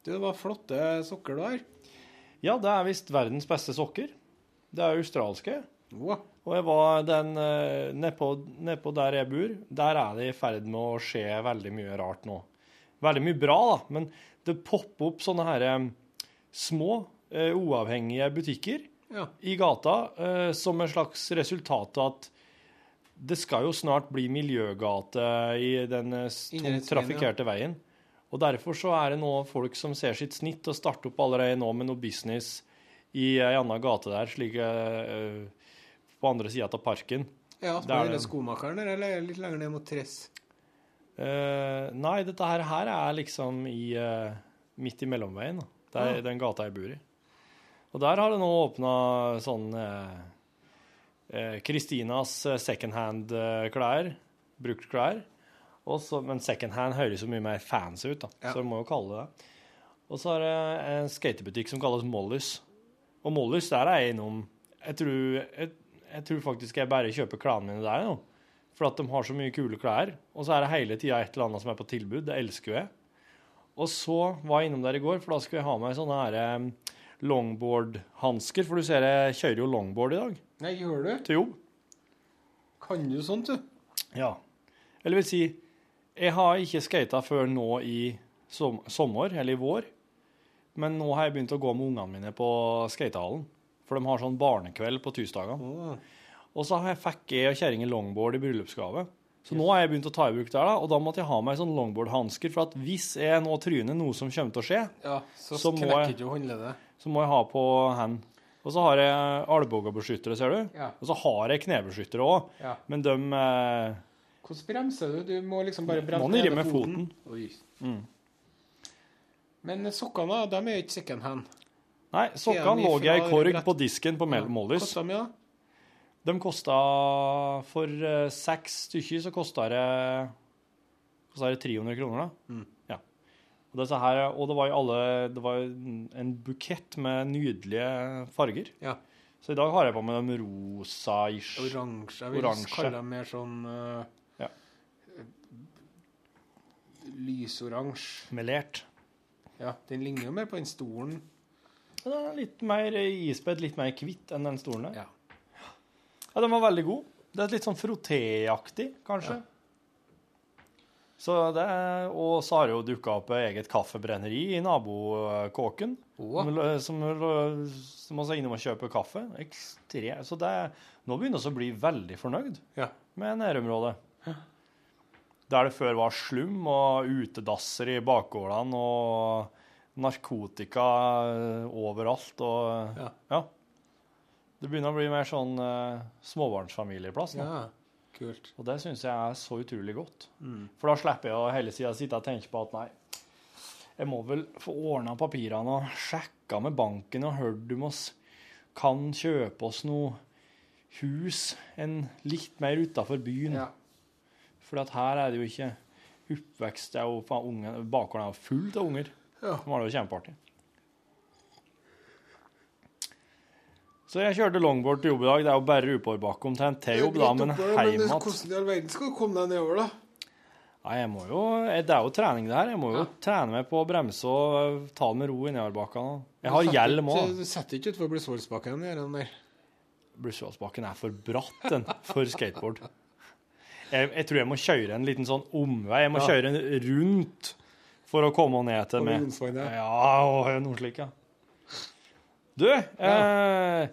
Du, det var flotte sokker du har. Ja, det er visst verdens beste sokker. Det er australske. Wow. Og jeg var den eh, Nedpå nedpå der jeg bor, der er det i ferd med å skje veldig mye rart nå. Veldig mye bra, da, men det popper opp sånne her eh, små, uavhengige butikker Ja. i gata eh, som en slags resultat av at det skal jo snart bli miljøgate i den eh, trafikkerte veien. Og derfor så er det nå folk som ser sitt snitt og starter opp allerede nå med noe business i ei anna gate der, slik uh, på andre sida av parken. Ja, så er det. skomakeren der, eller litt lenger ned mot Tress? Uh, nei, dette her, her er liksom i uh, midt i mellomveien. Det er ja. den gata jeg bor i. Og der har det nå åpna sånn eh, eh, Kristinas eh, secondhand-klær. Brukt klær. Og så- men secondhand høres jo mye mer fancy ut, da. Ja. så du må jo kalle det det. Og så har det en skatebutikk som kalles Mollys. Og Mollys, der er jeg innom Jeg tror, jeg, jeg tror faktisk jeg bare kjøper klærne mine der nå. For at de har så mye kule klær. Og så er det hele tida et eller annet som er på tilbud. Det elsker jo jeg. Og så var jeg innom der i går, for da skulle jeg ha meg sånne her eh, longboard-hansker. For du ser jeg kjører jo longboard i dag Nei, gjør du? til jobb. Kan du sånt, du? Ja. Eller vil si, jeg har ikke skata før nå i som sommer, eller i vår. Men nå har jeg begynt å gå med ungene mine på skatehallen. For de har sånn barnekveld på tirsdagene. Å. Og så har jeg- fikk jeg og kjerringa longboard i bryllupsgave. Så nå har jeg begynt å ta i bruk der, da, og da måtte jeg ha meg sånn longboardhansker. For at hvis jeg nå tryner noe som kommer til å skje, Ja, så, Så må knekker jeg- så må jeg ha på hand. Og så har jeg albuebeskyttere, ser du. Ja. Og så har jeg knebeskyttere òg. Ja. Men de eh, Hvordan bremser du? Du må liksom bare bremse ene med foten. Oi. Mm. Men sokkene, de er ikke second hand. Nei, sokkene lå jeg i korg brett. på disken på Mollys. Kosta mye, da? De kosta For uh, seks stykker så kosta det Kosta det 300 kroner, da. Mm. Ja. Og, her, og det var jo alle Det var en bukett med nydelige farger. Ja. Så i dag har jeg på meg dem rosa-ish. Oransje. Jeg vil Oransje. kalle dem mer sånn uh, Ja. Lysoransje. Melert. Ja, den ligner jo mer på den stolen. Den er litt mer ispedd, litt mer hvitt enn den stolen der. Ja. Ja, den var veldig god. Det er litt sånn frotéaktig, kanskje. Så det, og så har det jo dukka opp eget kaffebrenneri i nabokåken. Oh. Som, som, også er innom og kjøper kaffe. Ekstre, så det, nå begynner vi å bli veldig fornøyd Ja. med nærområdet. Der det før var slum og utedasser i bakgårdene og narkotika overalt og Ja. ja. Det begynner å bli mer sånn uh, småbarnsfamilieplass nå. Ja, kult. Og det syns jeg er så utrolig godt. Mm. For da slipper jeg å hele tida sitte og tenke på at nei, jeg må vel få ordna papirene og sjekka med banken og hørt om oss kan kjøpe oss noe hus en litt mer utafor byen. Ja. For at her er det jo ikke oppvekst det er jo faen unge, Bakgården er jo fullt av unger. Ja. De har det jo kjempeartig. Så jeg kjørte longboard til jobb i dag. Det er jo bare oppoverbakke omtrent til jobb, da, men Men igjen hvordan i all verden skal du komme deg nedover, da? Nei, jeg må jo Det er jo trening, det her. Jeg må jo trene meg på å bremse og ta det med ro i nedoverbakkene. Jeg har hjelm òg. Du setter ikke utfor der. Blussvassbakken er for bratt den, for skateboard. Jeg, jeg tror jeg må kjøre en liten sånn omvei. Jeg må Ja. kjøre en rundt for å komme ned til meg. Ja, og noe slikt, ja. Du, eh,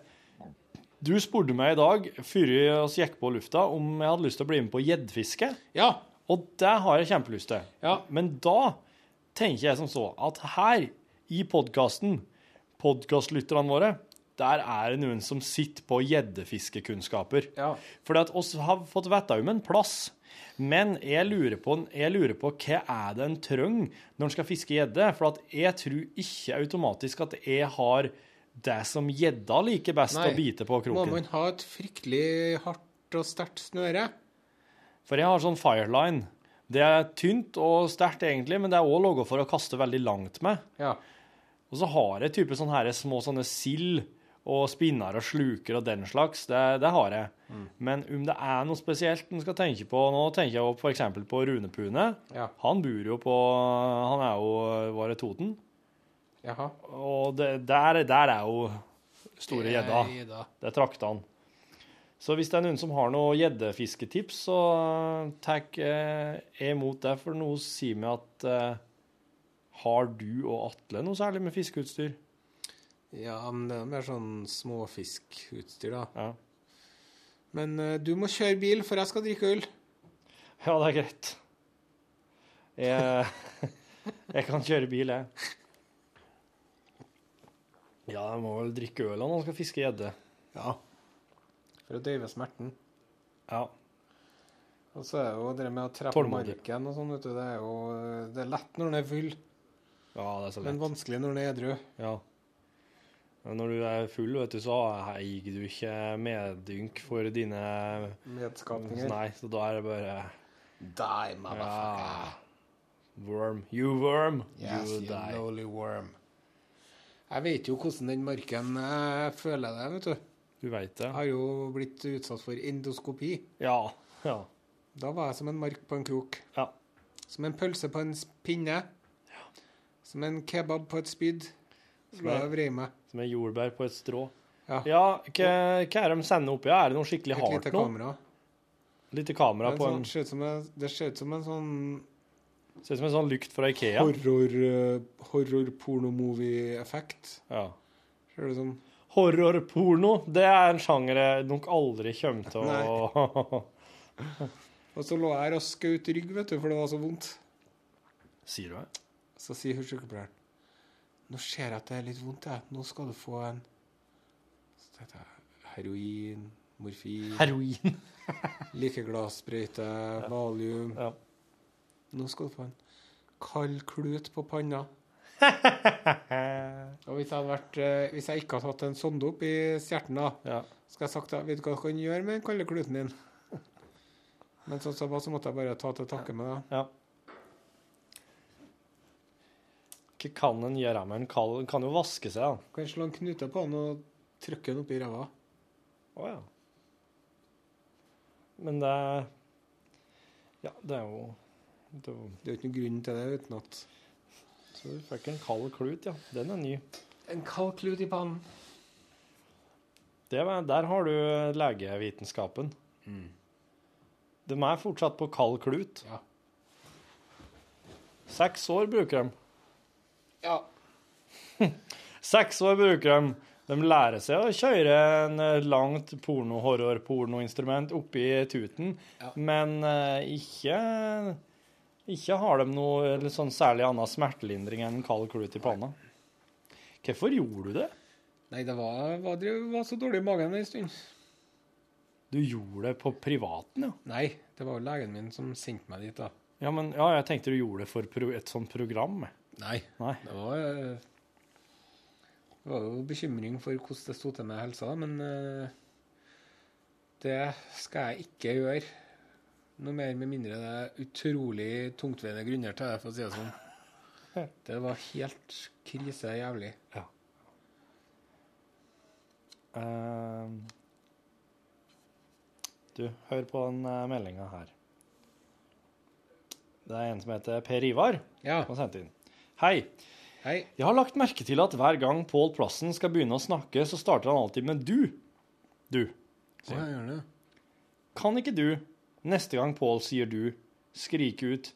du spurte meg i dag, før vi gikk på lufta, om jeg hadde lyst til å bli med på gjeddfiske. Ja. Og det har jeg kjempelyst til. Ja. Men da tenker jeg som så at her i podkasten, podkastlytterne våre, der er det noen som sitter på gjeddefiskekunnskaper. Ja. For oss har fått vite om en plass. Men jeg lurer, på, jeg lurer på hva er det en trenger når en skal fiske gjedde. For at jeg tror ikke automatisk at jeg har det som gjedda liker best Nei. å bite på kroken. Må man ha et fryktelig hardt og sterkt snøre? For jeg har sånn fireline. Det er tynt og sterkt egentlig, men det er òg laga for å kaste veldig langt med. Ja. Og så har jeg type sånne her små sånne sild og spinner og sluker og den slags. Det, det har jeg. Mm. Men om det er noe spesielt en skal tenke på Nå tenker jeg f.eks. på Rune Pune. Ja. Han bor jo på Han er jo Var det Toten? Jaha. Og det, der, der er jo store gjedda. Det er traktene. Så hvis det er noen som har noe gjeddefisketips, så tar jeg imot det. For noe sier meg at uh, Har du og Atle noe særlig med fiskeutstyr? Ja, men det er mer sånn småfiskutstyr, da. Ja. Men uh, du må kjøre bil, for jeg skal drikke øl. Ja, det er greit. Jeg, jeg kan kjøre bil, jeg. Ja, jeg må vel drikke øl når man skal fiske gjedde. Ja. For å døyve smerten. Ja. Og så er jo det med å treffe marken og sånn, vet du. Det er jo det er lett når den er full, ja, det er så lett. men vanskelig når den er edru. Ja. Men når du er full, vet du, så eier du ikke meddynk for dine Medskapninger. Nei, så da er det bare Die, motherfucker. ja, Worm. You worm. Yes, you you die. lowly worm. Jeg vet jo hvordan den marken jeg føler det, vet du. Du vet det? Jeg har jo blitt utsatt for endoskopi. Ja. Ja. Da var jeg som en mark på en krok. Ja. Som en pølse på en pinne. Ja. Som en kebab på et spyd. Som er jordbær på et strå. Ja. Ja, hva, hva er de sender oppi? Er det noe skikkelig Et hardt lite kamera. Lite kamera på er en sånn, en, det ser ut som en sånn Ser ut som en sånn lykt fra Ikea. horror, horror-porno-movie-effekt. Ja. Ser det sånn. Horrorporno, det er en sjanger jeg nok aldri kommer til å Og så lå jeg her og skjøt rygg, vet du, for det var så vondt. Sier du det? Så sier hun sykepleieren Nå ser jeg at det er litt vondt, jeg. Nå skal du få en Så tenkte jeg heroin, morfin Heroin. Likeglassprøyte, valium. Ja. Nå skal du få en kald klut på panna. Og hvis jeg, vært, eh, hvis jeg ikke hadde hatt en sonde opp i stjerten, da, Ja. skal jeg sagt da, vet du hva du kan gjøre med den kalde kluten din? Men sånn som var, så måtte jeg bare ta til takke med det. ja. Hva kan en gjøre med en kald En kan jo vaske seg, da. Kan slå en knute på den og trykke den opp i ræva. Å ja. Men det Ja, det er jo Det er jo Det er jo ikke noen grunn til det uten at Så du fikk en kald klut, ja. Den er ny. En kald klut i pannen. Det, var- der har du legevitenskapen. De er fortsatt på kald klut. Ja. Seks år bruker de. Ja. Seks år bruker de. De lærer seg å kjøre en eh, langt porno-horror-pornoinstrument oppi tuten, Ja. men uh, ikke ikke har de noe eller sånn særlig annen smertelindring enn en kald klut i panna. Hvorfor gjorde du det? Nei, det var, var, det var så dårlig i magen en stund. Du gjorde det på privaten, ja? Nei, det var jo legen min som sendte meg dit, da. Ja, men ja, jeg tenkte du gjorde det for et sånt program. Nei. Nei. Det var, det var jo bekymring for hvordan det sto til med helsa, men eh, det skal jeg ikke gjøre. Noe mer med mindre det er utrolig tungtveiende grunner til det, for å si det sånn. Det var helt krise jævlig. Eh, du, hør på den uh, meldinga her. Det er en som heter Per Ivar, Ja. som har sendt inn. Hei. Hei. Jeg har lagt merke til at hver gang Pål Plassen skal begynne å snakke, så starter han alltid med du. Du. Å, jeg gjør det. Kan ikke du, neste gang Pål sier du, skrike ut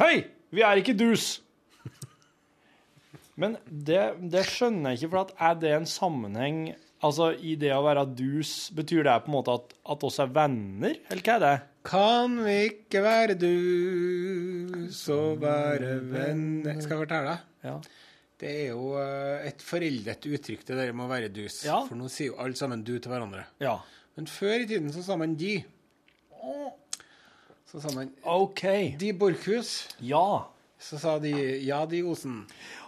Hei! Vi er ikke dus! Men det, det skjønner jeg ikke, for at er det en sammenheng Altså, i det å være dus, betyr det på en måte at, at oss er venner, eller hva er det? Kan vi ikke være du, så være venner Skal jeg fortelle deg? Ja. Det er jo eh, et foreldet uttrykk, det der med å være dus. Ja. For nå sier jo alle sammen du til hverandre. Ja. Men før i tiden så sa man de. Så sa man OK. De Borchhus. Ja. Så sa de ja, de Osen.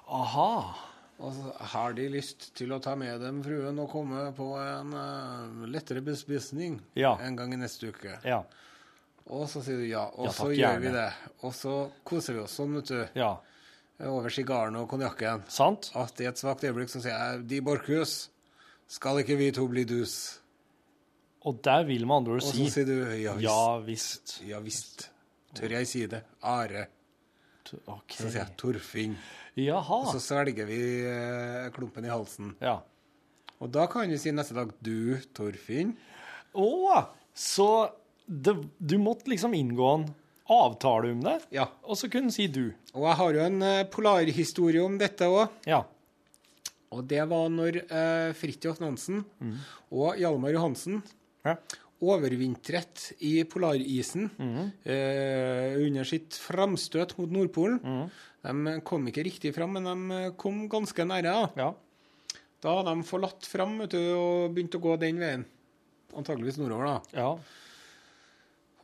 Aha. Og så har de lyst til å ta med dem fruen og komme på en uh, lettere bespisning Ja. en gang i neste uke. Ja. Og så sier du ja, og Ja, så gjør vi det. Og så koser vi oss sånn, vet du. Ja. Over sigaren og konjakken. Sant? At i et svakt øyeblikk så sier jeg de Borchhus, skal ikke vi to bli dus? Og der vil med andre ord Og så sier du ja visst. Ja visst. Ja visst. Tør jeg si det? Are. OK. Så sier jeg Torfinn. Jaha. Og så svelger vi eh, klumpen i halsen. Ja. Og da kan vi si neste dag du, Torfinn. Å! Så det, du måtte liksom inngå en avtale om det, Ja. og så kunne du si du. Og jeg har jo en eh, polarhistorie om dette òg. Ja. Og det var når eh, Fridtjof Nansen og Hjalmar Johansen Ja. overvintret i polarisen eh, under sitt framstøt mot Nordpolen. De kom ikke riktig fram, men de kom ganske nære. Da, Ja. da hadde de forlatt fram du, og begynt å gå den veien. Antakeligvis nordover, da. ja.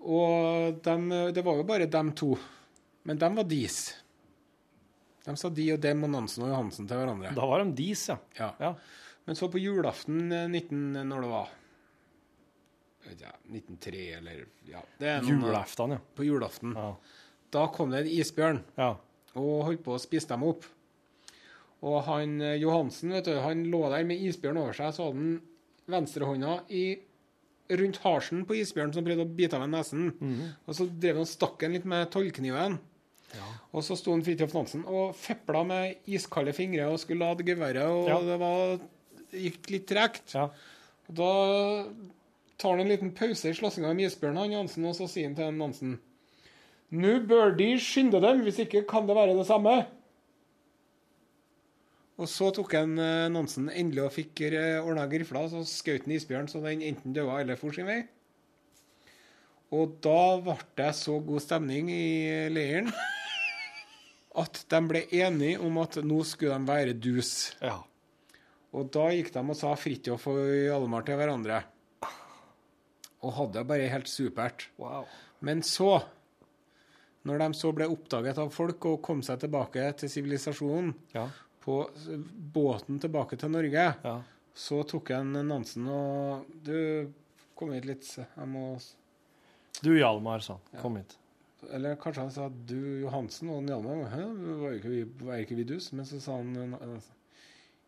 Og de, det var jo bare dem to. Men dem var dis. De sa de og dem og Nansen og Johansen til hverandre. Da var de dis, ja. Ja. ja. Men så på julaften eh, 19... Når det var Jeg 1903 eller ja, det noen- Julaften, ja. På julaften. Ja. Da kom det en isbjørn ja. og holdt på å spise dem opp. Og han eh, Johansen vet du, han lå der med isbjørn over seg, så hadde han venstrehånda i rundt harsen på isbjørnen som prøvde å bite av ham nesen. Og så drev han stakk han litt med tollkniven. Og så sto Fridtjof Nansen og fepla med iskalde fingre og skulle lade geværet, og Ja. det var, gikk litt tregt. ja. Og da tar han en liten pause i slåssinga med isbjørnen, han Jansen, og så sier han til Nansen Nå bør de skynde dem, hvis ikke kan det være det samme. Og så tok han eh, Nansen endelig og fikk eh, ordna grifla, så skjøt han isbjørnen så den enten døde eller for sin vei. Og da ble det så god stemning i leiren at de ble enige om at nå skulle de være dus. Ja. Og da gikk de og sa Fridtjof og Hjalmar til hverandre. Og hadde det bare helt supert. Wow. Men så, når de så ble oppdaget av folk og kom seg tilbake til sivilisasjonen, Ja. på båten tilbake til Norge, Ja. så tok en Nansen og Du, kom hit litt. Jeg må Du, Hjalmar, sa han. Kom hit. Eller kanskje han sa du, Johansen, og Hjalmar var ikke vi, var ikke vi dus? Men så sa han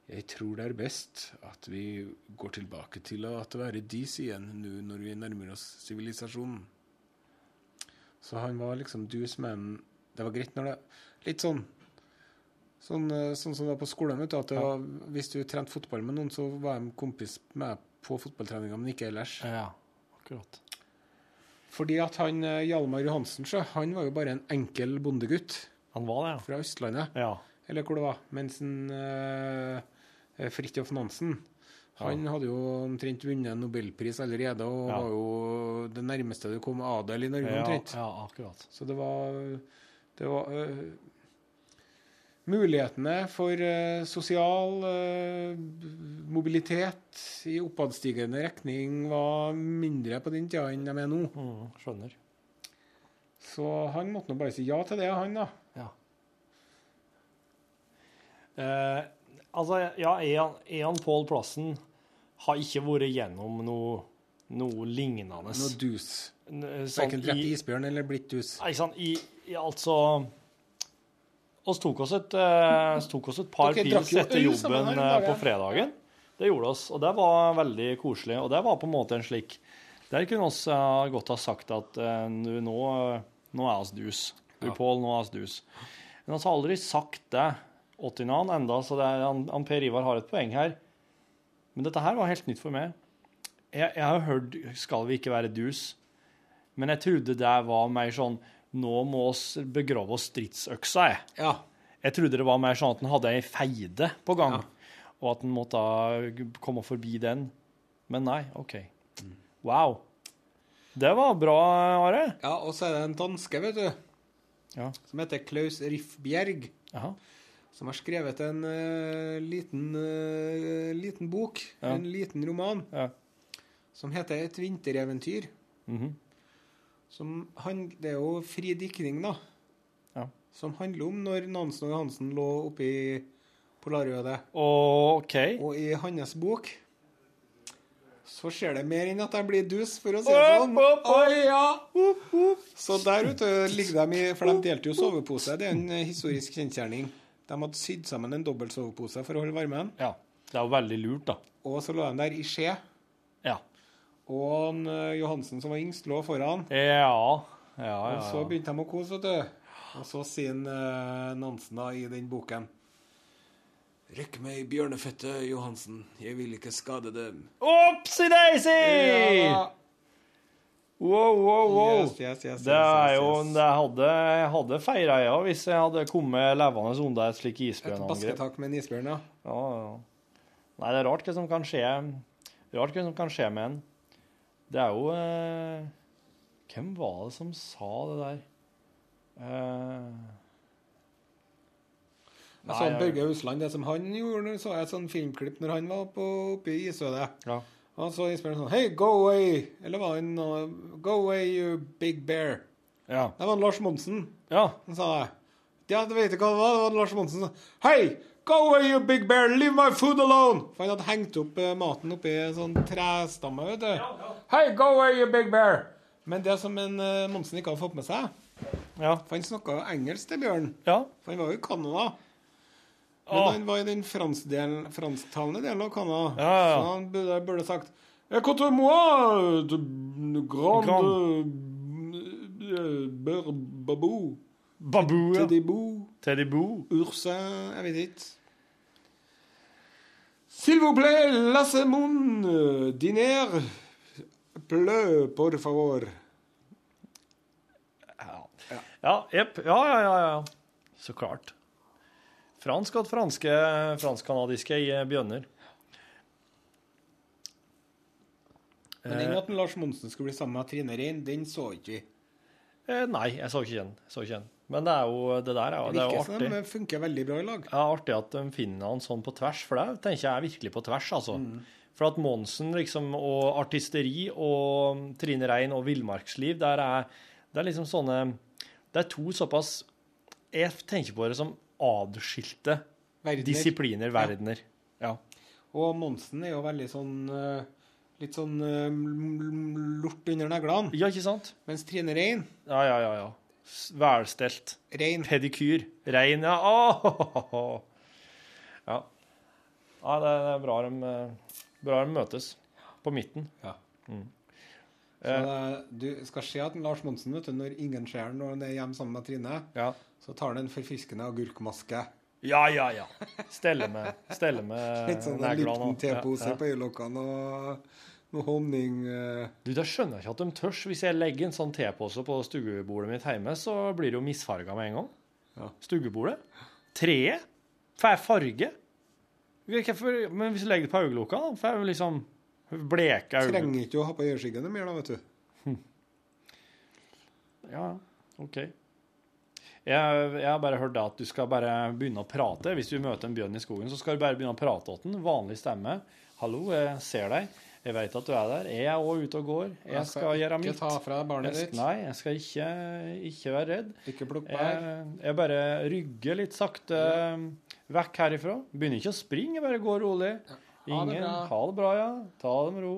Jeg tror det er best at vi går tilbake til å være dis igjen nå når vi nærmer oss sivilisasjonen. Så han var liksom dus, men det var greit når det Litt sånn Sånn, eh, sånn som det var på skolen. vet du, at var, Hvis du trente fotball med noen, så var de kompis med på fotballtreninga, men ikke ellers. Ja, akkurat. Fordi at han eh, Hjalmar Johansen, så, han var jo bare en enkel bondegutt Han var det, ja. fra Østlandet. ja. Eller hvor det var. Mens en, uh, Fridtjof Nansen han hadde jo omtrent vunnet en nobelpris allerede, og Ja. var jo det nærmeste du kom adel i Norge omtrent. ja, akkurat. Så det var, det var uh, Mulighetene for uh, sosial uh, mobilitet i oppadstigende retning var mindre på den tida enn de er nå. Mm, skjønner. Så han måtte nå bare si ja til det, han, da. Ja. Eh, altså, ja, Ean, Pål Plassen har ikke vært gjennom noe, noe lignende. Noe dus. Sånn Verken drept i- isbjørn eller blitt dus. Nei, ikke sant, i, i altså oss tok oss et, eh, tok oss et par okay, pils etter jobben her eh, på fredagen. Det gjorde oss, og det var veldig koselig. Og det var på en måte en slik Der kunne oss eh, godt ha sagt at eh, nå, eh, nå er oss dus. Du, Pål, nå er oss dus. Men vi har aldri sagt det til han enda, så det er, han, han Per Ivar har et poeng her. Men dette her var helt nytt for meg. Jeg, jeg har hørt 'skal vi ikke være dus', men jeg trodde det var mer sånn 'nå må oss begrave oss stridsøksa', jeg. Ja. Jeg trodde det var mer sånn at han hadde ei feide på gang, og at han måtte komme forbi den. Men nei, OK. Wow. Det var bra, Are. ja, og så er det en danske, vet du, Ja. som heter Klaus Riffbjerg. Jaha. Som har skrevet en uh, liten, uh, liten bok, Ja. en liten roman, Ja. som heter Et vintereventyr. Mhm. som han, det er jo fri diktning, da. Ja. Som handler om når Nansen og Johansen lå oppe i Polarødet. OK. Og i hans bok så skjer det mer enn at de blir dus, for å si det sånn. Oi, ja. Så der ute ligger de i For de delte jo sovepose. Det er en eh, historisk kjensgjerning. De hadde sydd sammen en dobbelt sovepose for å holde varmen. Ja. Det er jo veldig lurt, da. Og så lå de der i skje. Ja. Og han, eh, Johansen, som var yngst, lå foran. Ja. Ja, Og så ja. begynte de å kose, vet du. Og så sier han, eh, Nansen da i den boken Rekk meg bjørnefettet, Johansen. Jeg vil ikke skade dem. Opsi daisy! Ja. Wow, wow, wow. Yes, yes, yes, det er jo det hadde, Jeg hadde feira, ja, hvis jeg hadde kommet levende unna et slikt Et isbjørnangrep. basketak med en isbjørn, ja. Ja, ja. Nei, det er rart hva som kan skje Rart hva som kan skje med en. Det er jo eh, Hvem var det som sa det der? Eh, Jeg så Børge Husland, det som han gjorde, så jeg et sånn filmklipp når han var på, oppe i isødet. ja. Og så innspiller han sånn Hey, go away! Eller var han noe Go away, you big bear. Ja. Det var Lars Monsen. ja. Han sa det. Ja, du vet ikke hva det var. Det var Lars Monsen som sa Hei, go away, you big bear! Leave my food alone! For han hadde hengt opp eh, maten oppi en sånn trestamme, vet du. Hei, go away, you big bear! Men det som en uh, Monsen ikke hadde fått med seg Ja. For han snakka jo engelsk til Bjørn. ja. For han var jo i Canada. Men han var i den franskdelen- fransktalende delen av Canada. Ja, ja, ja. Så han burde, burde sagt de grande Grand. bør- babou. Babou, ja. Teddy Boo. Ursin Jeg vet ikke. S'il vous plaît, lasse mon euh, diner. Pleu, por favor. Ja, jepp. Ja, ja, ja, ja. Så klart. Fransk og franske, fransk-kanadiske i bjønner. Men den at Lars Monsen skulle bli sammen med Trine Rein, den så ikke vi. Eh, nei, jeg så ikke den. Så ikke den. Men det er jo det der er, jo- det er jo Virker som de funker veldig bra i lag. Ja, artig at de finner han sånn på tvers, for det tenker jeg er virkelig på tvers, altså. For at Monsen liksom, og artisteri og Trine Rein og villmarksliv, der er det er liksom sånne Det er to såpass Jeg tenker på det som adskilte Verdener. disipliner, verdener. Ja. Og Monsen er jo veldig sånn eh, Litt sånn eh, lort under neglene. ja, ikke sant? Mens Trine Rein Ja, ja, ja. ja. Velstelt. Rein. Pedikyr. Rein, ja. Oh! Ja. ja, det er bra de, eh, bra de møtes. På midten. Ja. Mm. Så det, du skal se at Lars Monsen, vet du, når ingen ser når han er hjemme sammen med Trine, Ja. Så tar han en forfriskende agurkmaske. Ja, ja, ja. Stelle med, stelle med Litt sånn en neglene liten og- tepose ja, ja. på øyelokkene og noe honning eh. Du, Da skjønner jeg ikke at de tørs. Hvis jeg legger en sånn tepose på stuebordet mitt hjemme, så blir det jo misfarga med en gang. Ja. Stuebordet. Treet får farge. Hvorfor- Men hvis jeg legger det på øyelokka, da, får jeg liksom bleke øyne. Trenger ikke å ha på øyeskyggene mer, da, vet du. Ja, OK. Jeg, jeg har bare hørt det at du skal bare begynne å prate. Hvis du møter en bjørn i skogen, så skal du bare begynne å prate til den. Vanlig stemme. 'Hallo, jeg ser deg. Jeg vet at du er der. Jeg er òg ute og går. Jeg Jeg skal, skal gjøre ikke ta fra barnet ditt. Nei, jeg skal ikke, ikke være redd. Ikke plukk bær. Jeg, jeg bare rygger litt sakte vekk herifra. Begynner ikke å springe, jeg bare går rolig. Ha det Ingen, bra. ha det bra, ja. Ta det med ro.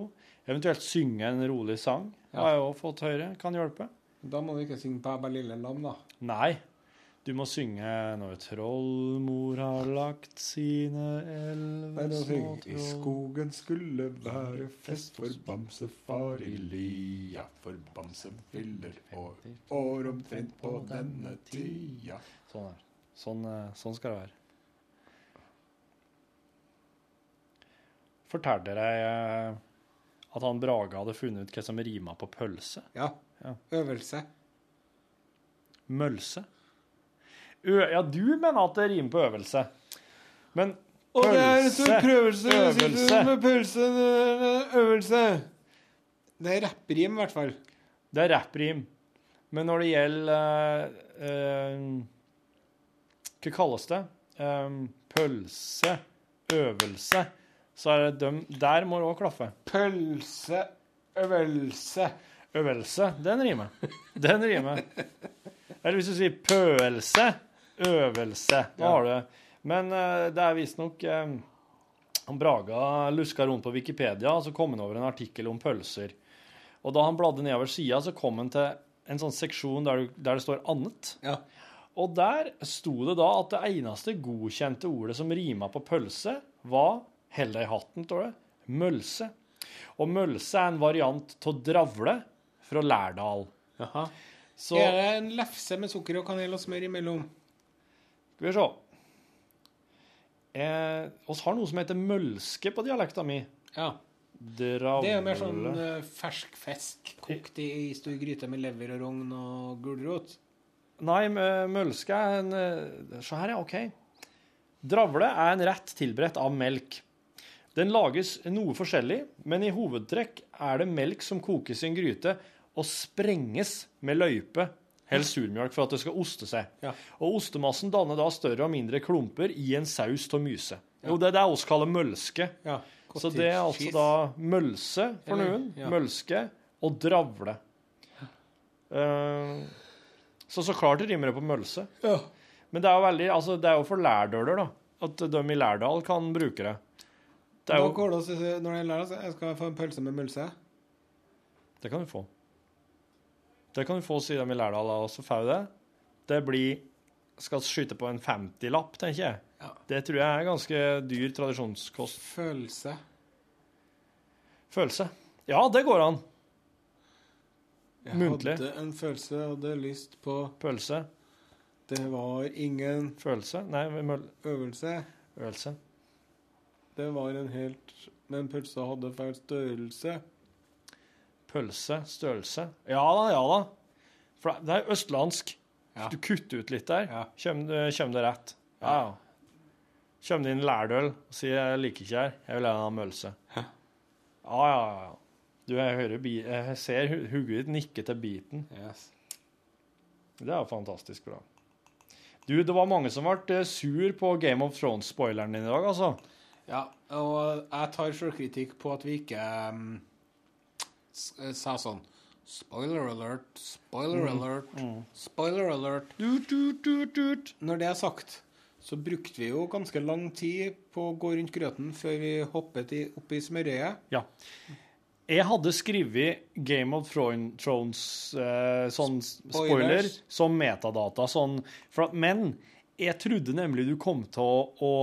Eventuelt synge en rolig sang. Ja. Har jeg òg fått høre. Kan hjelpe. Da må du ikke synge 'Bæ, lille lam', da. Nei. Du må synge 'Når trollmor har lagt sine elleve små I skogen skulle være fest for bamsefar i lia, for bamse fyller år, år omtrent på denne tida. Sånn, er. sånn, eh, sånn skal det være. Fortalte jeg eh, at han Brage hadde funnet ut hva som rima på pølse? Ja. Ja. Øvelse. Mølse? Ja, du mener at det rimer på øvelse. Men Og det er en prøvelse. Øvelse. Med pølse, øvelse. Det er rapprim, i hvert fall. Det er rapprim. Men når det gjelder uh, uh, Hva kalles det? Um, pølse, øvelse, så er det dem Der må det òg klaffe. Pølse, øvelse. Øvelse, den rimer. Den rimer. Eller hvis du sier pølse, øvelse. Da Ja. har du. Men eh, det er visstnok han Braga luska rundt på Wikipedia, og så kom han over en artikkel om pølser. Og da han bladde nedover sida, så kom han til en sånn seksjon der, du, der det står 'annet'. Ja. Og der sto det da at det eneste godkjente ordet som rima på pølse, var Hell deg i hatten, står det. Mølse. Og mølse er en variant av dravle fra Lærdal. Jaha. Så Er det en lefse med sukker og kanel og smør imellom? Skal vi se. Eh, oss har noe som heter mølske på dialekta mi. Ja. Dravle Det er jo mer sånn eh, fersk fisk kokt i, i stor gryte med lever og rogn og gulrot. Nei, mølske er en eh, Se her, ja. OK. Dravle er en rett tilberedt av melk. Den lages noe forskjellig, men i hovedtrekk er det melk som kokes i en gryte og sprenges med løype, helst surmjølk, for at det skal oste seg. Ja. Og ostemassen danner da større og mindre klumper i en saus av myse. Jo, det er det vi kaller mølske. Ja. Så det er altså da mølse for noen, mølske og dravle. Uh, så så klart det rimer det på mølse. Ja. Men det er jo veldig, altså det er jo for lærdøler, da. At de i Lærdal kan bruke det. Det, er Da jo, går det også, når jeg lærer, så jeg skal få en pølse med mølse. det kan du få. Det kan du få, siden de i Lærdal, og så får det. Det blir Skal skyte på en 50-lapp, tenker jeg. Ja. Det tror jeg er ganske dyr tradisjonskost. Følelse. Følelse. Ja, det går an. Jeg Muntlig. hadde en følelse, hadde lyst på Pølse. Det var ingen Følelse. Nei, møl... øvelse. Øvelse. Det var en helt Men pølsa hadde feil størrelse. Pølse, størrelse. Ja da, ja da. For det- er østlandsk. Ja. Du kutter ut litt der, Ja. kommer, det- rett. Ja, ja. Kommer det inn lærdøl og sier 'jeg liker ikke her, jeg vil ha en mølse'. Ja, ja, ja. Du, jeg hører jeg ser hodet ditt nikke til biten. Det er jo fantastisk bra. Du, det var mange som ble eh, sur på Game of Thrones-spoileren din i dag, altså. Ja, og jeg tar sjølkritikk på at vi ikke um, eh, sa sånn Spoiler alert, spoiler Mm, alert, spoiler alert. Når det er sagt, så brukte vi jo ganske lang tid på å gå rundt grøten før vi hoppet i, opp i smørøyet. Ja. Jeg hadde skrevet Game of Thrones eh, sånn spoiler som metadata, sånn for, Men jeg trodde nemlig du kom til å, å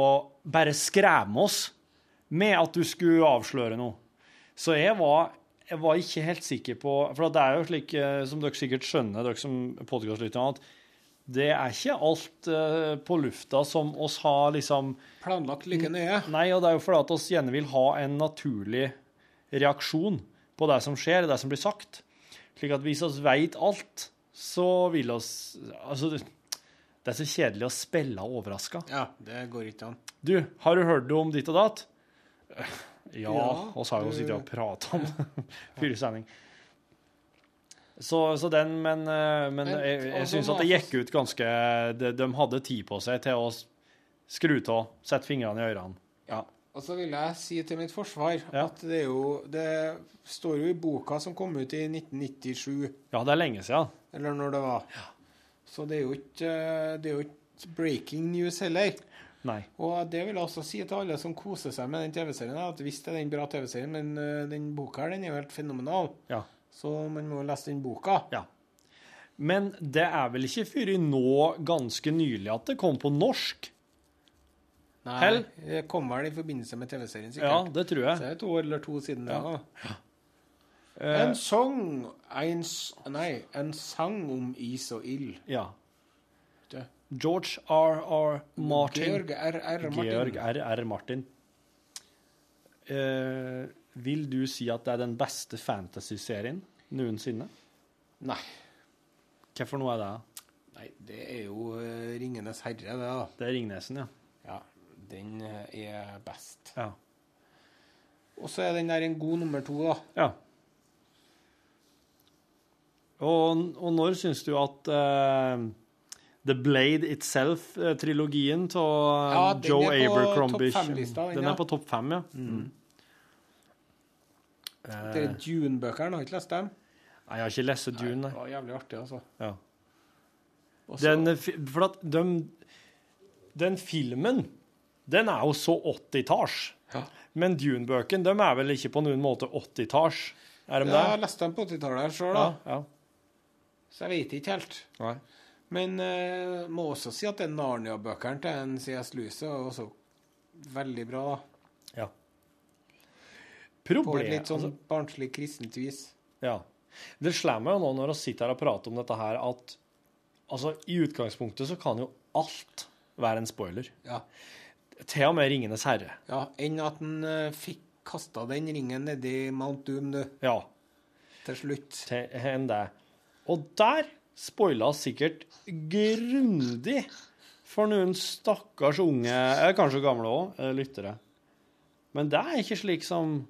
bare skremme oss med at du skulle avsløre noe. Så jeg var, jeg var ikke helt sikker på For det er jo slik, eh, som dere sikkert skjønner, dere som podkastlyttere, at det er ikke alt eh, på lufta som oss har liksom Planlagt like nøye. Nei, og det er jo fordi at oss gjerne vil ha en naturlig reaksjon på det som skjer, det som blir sagt. Slik at hvis vi vet alt, så vil oss Altså, det det er så kjedelig å spille overraska. Ja, det går ikke an. Du, har du hørt om ditt og datt? Ja, Ja, har jo sittet og prata om før sending. Så, så den, men, eh, men jeg, jeg syns at det gikk ut ganske de, de hadde tid på seg til å skru av, sette fingrene i ørene. Ja. Og så vil jeg si til mitt forsvar at det er jo Det står jo i boka som kom ut i 1997. Ja, det er lenge siden. Eller når det var. Så det er jo ikke Det er jo ikke breaking news heller. Nei. Og det vil jeg også si til alle som koser seg med den TV-serien, at hvis det er den bra TV-serien, men øh, den boka her, den er jo helt fenomenal. Ja. Så man må lese den boka. Ja. Men det er vel ikke før i nå ganske nylig at det kom på norsk? Nei, Hell? det kom vel i forbindelse med TV-serien, sikkert. Ja, det tror jeg. Så det er et år eller to siden det. Ja. da. Ja. En sang en, Nei, en sang om is og ild. Ja. George R.R. Martin. Georg R.R. Martin. Georg R.R. Martin. Eh, vil du si at det er den beste fantasy-serien noensinne? Nei. Hvorfor noe er det? Nei, det er jo uh, Ringenes herre, det, da. Det er Ringnesen, ja. Ja, den øh, er best. Ja. Og så er den der en god nummer to, da. Ja. Og, og når syns du at eh, The Blade Itself-trilogien av Ja, den Joe er Abercrombie den, er på topp fem, ja. Mm. Det er Dune-bøkene, har ikke lest dem? Nei, jeg har ikke lest Dune, nei. Det var jævlig artig, altså. Ja. Også... Den, for at de, den filmen, den er jo så 80-talls. Men Dune-bøkene, de er vel ikke på noen måte 80-talls? Er de Ja, jeg leste dem på 80-tallet sjøl, Ja, ja. Så jeg vet ikke helt. Nei. Men eh, må også si at er Narnia-bøkene til en CS Lewis er også veldig bra, da. Ja. På et litt sånn altså- barnslig kristent vis. Ja. Det slår meg jo nå når vi sitter her og prater om dette her, at altså, i utgangspunktet så kan jo alt være en spoiler. Ja. Til og med Ringenes herre. Ja, Enn at han uh, fikk kasta den ringen nedi Mount Doom, du. Ja. Til slutt. Til enn det. Og der spoila sikkert grundig for noen stakkars unge, eller kanskje gamle òg, lyttere. Men det er ikke slik som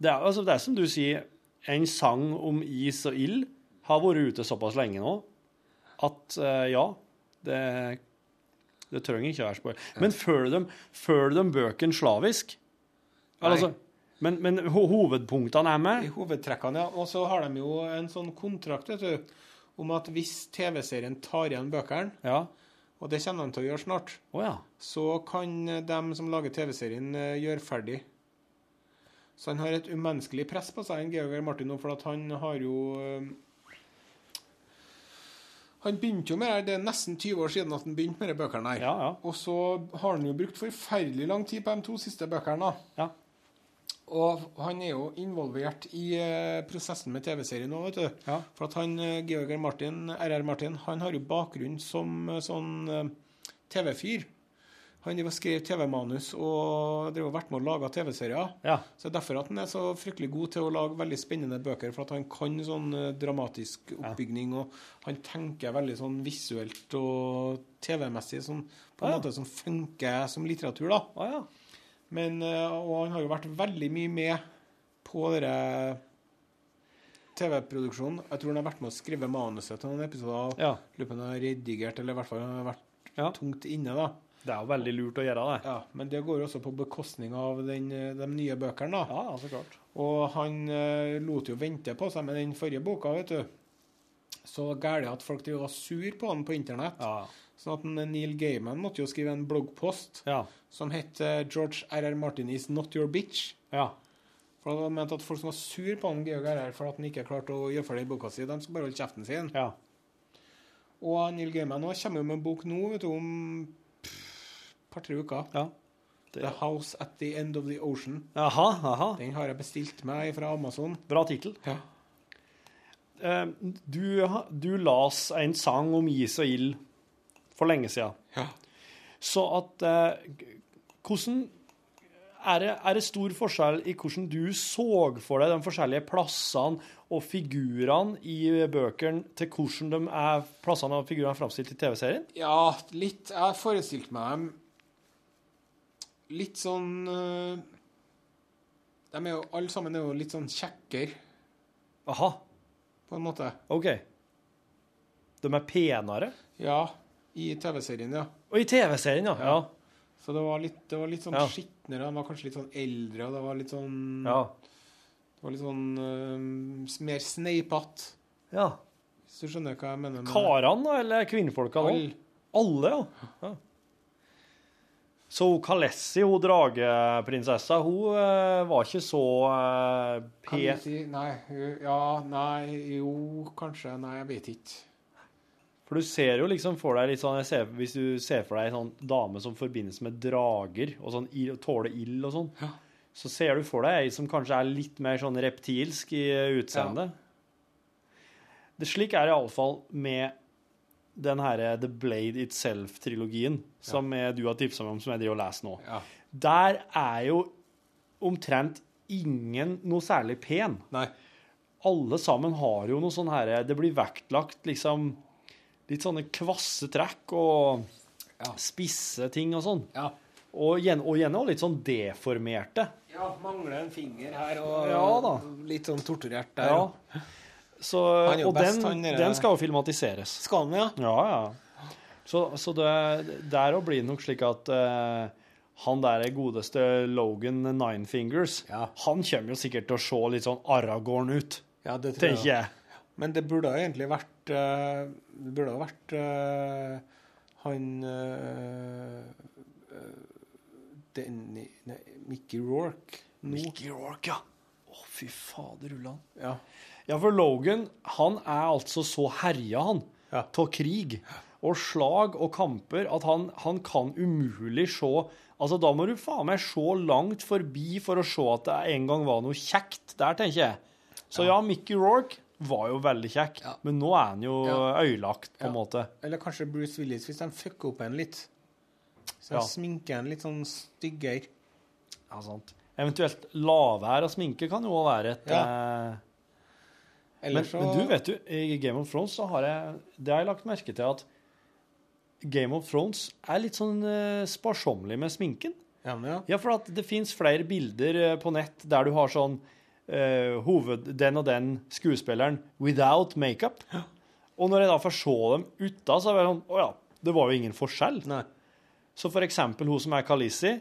det er, altså, det er som du sier, en sang om is og ild har vært ute såpass lenge nå at uh, ja, det, det trenger ikke å være spoil. Men følger de, følger de bøkene slavisk? Altså, men, men ho hovedpunktene er med? I hovedtrekkene, ja. Og så har de jo en sånn kontrakt, vet du, om at hvis TV-serien tar igjen bøkene, Ja. og det kommer de til å gjøre snart, oh, ja. så kan dem som lager TV-serien, eh, gjøre ferdig. Så han har et umenneskelig press på seg, en Georg. Martin, for at han har jo eh, Han begynte jo med det, det er nesten 20 år siden at han begynte med de bøkene her. Ja, ja. Og så har han jo brukt forferdelig lang tid på de to siste bøkene. Ja. Og han er jo involvert i eh, prosessen med TV-serien nå, vet du. Ja. For at han, eh, Georg Martin, RR Martin, han har jo bakgrunn som eh, sånn TV-fyr. Han skrev TV-manus og drev og vært med å lage TV-serier. Ja. Så det er derfor at han er så fryktelig god til å lage veldig spennende bøker. For at han kan sånn dramatisk oppbygning, og han tenker veldig sånn visuelt og TV-messig sånn, på en Ja. måte som funker som litteratur, da. Å ja. Men, eh, og han har jo vært veldig mye med på denne TV-produksjonen. Jeg tror han har vært med å skrive manuset til noen episoder. Ja. Lurer på om han har redigert, eller i hvert fall han har vært Ja. tungt inne, da. Det er jo veldig lurt å gjøre det. Ja, Men det går jo også på bekostning av den, eh, de nye bøkene, da. Ja, så klart. Og han eh, lot jo vente på seg med den forrige boka, vet du. Så gæli at folk var sur på han på internett. Ja. Sånn at Neil Gaiman måtte jo skrive en bloggpost Ja. som het eh, George R.R. Martin is not your bitch. Ja. For han mente at folk som var sur på han Georg R.R. for at han ikke klarte å gjøre ferdig boka si, de skal bare holde kjeften sin. ja. Og Neil Gaiman nå kommer jo med en bok nå, vet du, om et par-tre uker. ja. The House at the End of the Ocean. Aha, aha. Den har jeg bestilt meg fra Amazon. Bra tittel. Ja. Uh, Du, du las en sang om is og ild for lenge siden. Ja. Så at eh, Hvordan er det, er det stor forskjell i hvordan du så for deg de forskjellige plassene og figurene i bøkene, til hvordan de er, plassene og figurene er framstilt i TV-serien? Ja, litt. Jeg har forestilt meg dem litt sånn øh, De er jo alle sammen er jo litt sånn kjekkere, Aha, på en måte. OK. De er penere? Ja, i TV-serien, ja. Og i TV-serien, ja. ja. Så det var litt, det var litt sånn Ja. skitnere. De var kanskje litt sånn eldre, og det var litt sånn Ja. Det var litt sånn uh, mer sneipete, ja. hvis du skjønner hva jeg mener. med. Karene, da, eller kvinnfolka? All. Alle. Ja. ja. Så Kalessi, hun drageprinsessa, hun eh, var ikke så Kan du pen. si Nei. Ja, nei, jo, kanskje. Nei, jeg vet ikke. For du ser jo liksom for deg litt sånn ser, Hvis du ser for deg en sånn dame som forbindes med drager, og sånn tåler ild og sånn, så ser du for deg ei som kanskje er litt mer sånn reptilsk i utseendet. Det Slik er iallfall med den herre The Blade Itself-trilogien, som ja. du har tipsa meg om, som jeg driver og leser nå. Ja. Der er jo omtrent ingen noe særlig pen. Nei. Alle sammen har jo noe sånn herre Det blir vektlagt liksom litt sånne kvasse trekk og Ja. spisse ting og sånn. Ja. Og gjerne, og gjerne litt sånn deformerte. Ja, mangler en finger her og Ja da. litt sånn torturert der. Ja. Så, er og best, den, han den skal jo filmatiseres. Skal den, ja? Ja, ja. Så, så det, der òg blir det nok slik at uh, han der godeste Logan Ninefingers, Ja. han kommer jo sikkert til å se litt sånn Aragorn ut, Ja, det tror tenker jeg. Men det burde egentlig vært eh, Det burde ha vært eh, han uh, Denny Nei, Mickey Rourke nå. Mickey Rourke, ja. Å, fy fader, Ulland. Ja. Ja, for Logan, han er altså så herja, han, Ja. krig og slag og kamper, at han, han kan umulig se Altså, da må du faen meg se langt forbi for å se at det en gang var noe kjekt der, tenker jeg. Så ja, Mickey Rourke var jo veldig kjekk, Ja. men nå er han jo Ja. øyelagt, på en Ja. måte. Eller kanskje Bruce Willis, hvis de fucker opp en litt. Så de Ja. sminker en litt sånn styggere. Ja, sant. Eventuelt lavere og sminke kan jo også være et eh, Men, så men du vet du, i Game of Thrones så har jeg Det har jeg lagt merke til at Game of Thrones er litt sånn eh, sparsommelig med sminken. Ja, men ja. Ja, for at det fins flere bilder eh, på nett der du har sånn eh, hoved... Den og den skuespilleren without makeup. Og når jeg da får se dem uta, så er det sånn Å ja, det var jo ingen forskjell. Nei. Så for eksempel hun som er Kalisi,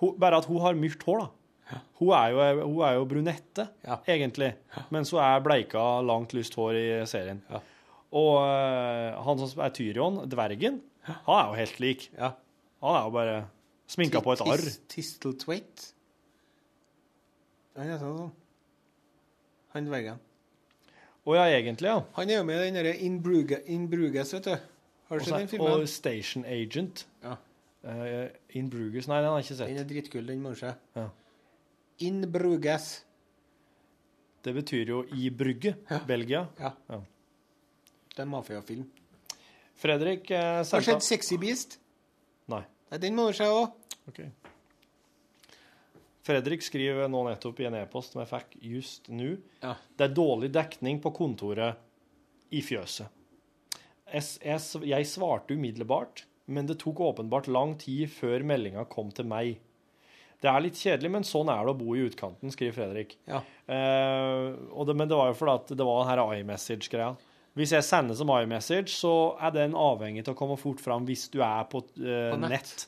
hun, bare at hun har mørkt hår, da. Hun er jo, hun er jo brunette, Ja. egentlig, mens hun er bleika, langt, lyst hår i serien. Ja. Og uh, han som er Tyrion, dvergen, han er jo helt lik. Ja. Han er jo bare sminka på et arr. Tis- Nei, Han heter det sånn. Han dvergen. Å ja, egentlig, ja. Han er jo med i den derre In, Bruge, In Bruges, vet du. Har du sett den filmen? Og Station Agent. Ja. Uh, In Bruges Nei, den har jeg ikke sett. Den er dritkul, den må du se. Ja. In Bruges. Det betyr jo i Brygge, Belgia. Ja. Ja. Det er en mafiafilm. Fredrik eh, Har du sett Sexy Beast? Nei. Nei, Den må du se òg. Ok. Fredrik skriver nå nettopp i en e-post som jeg fikk just nå. Ja. Det er dårlig dekning på kontoret i fjøset. Jeg, svarte umiddelbart, men det tok åpenbart lang tid før meldinga kom til meg. Det er litt kjedelig, men sånn er det å bo i utkanten, skriver Fredrik. Ja. Eh, og det, men det var jo fordi at det var den her iMessage-greia. Hvis jeg sender som iMessage, så er den avhengig av å komme fort fram hvis du er på, eh, På nett. nett.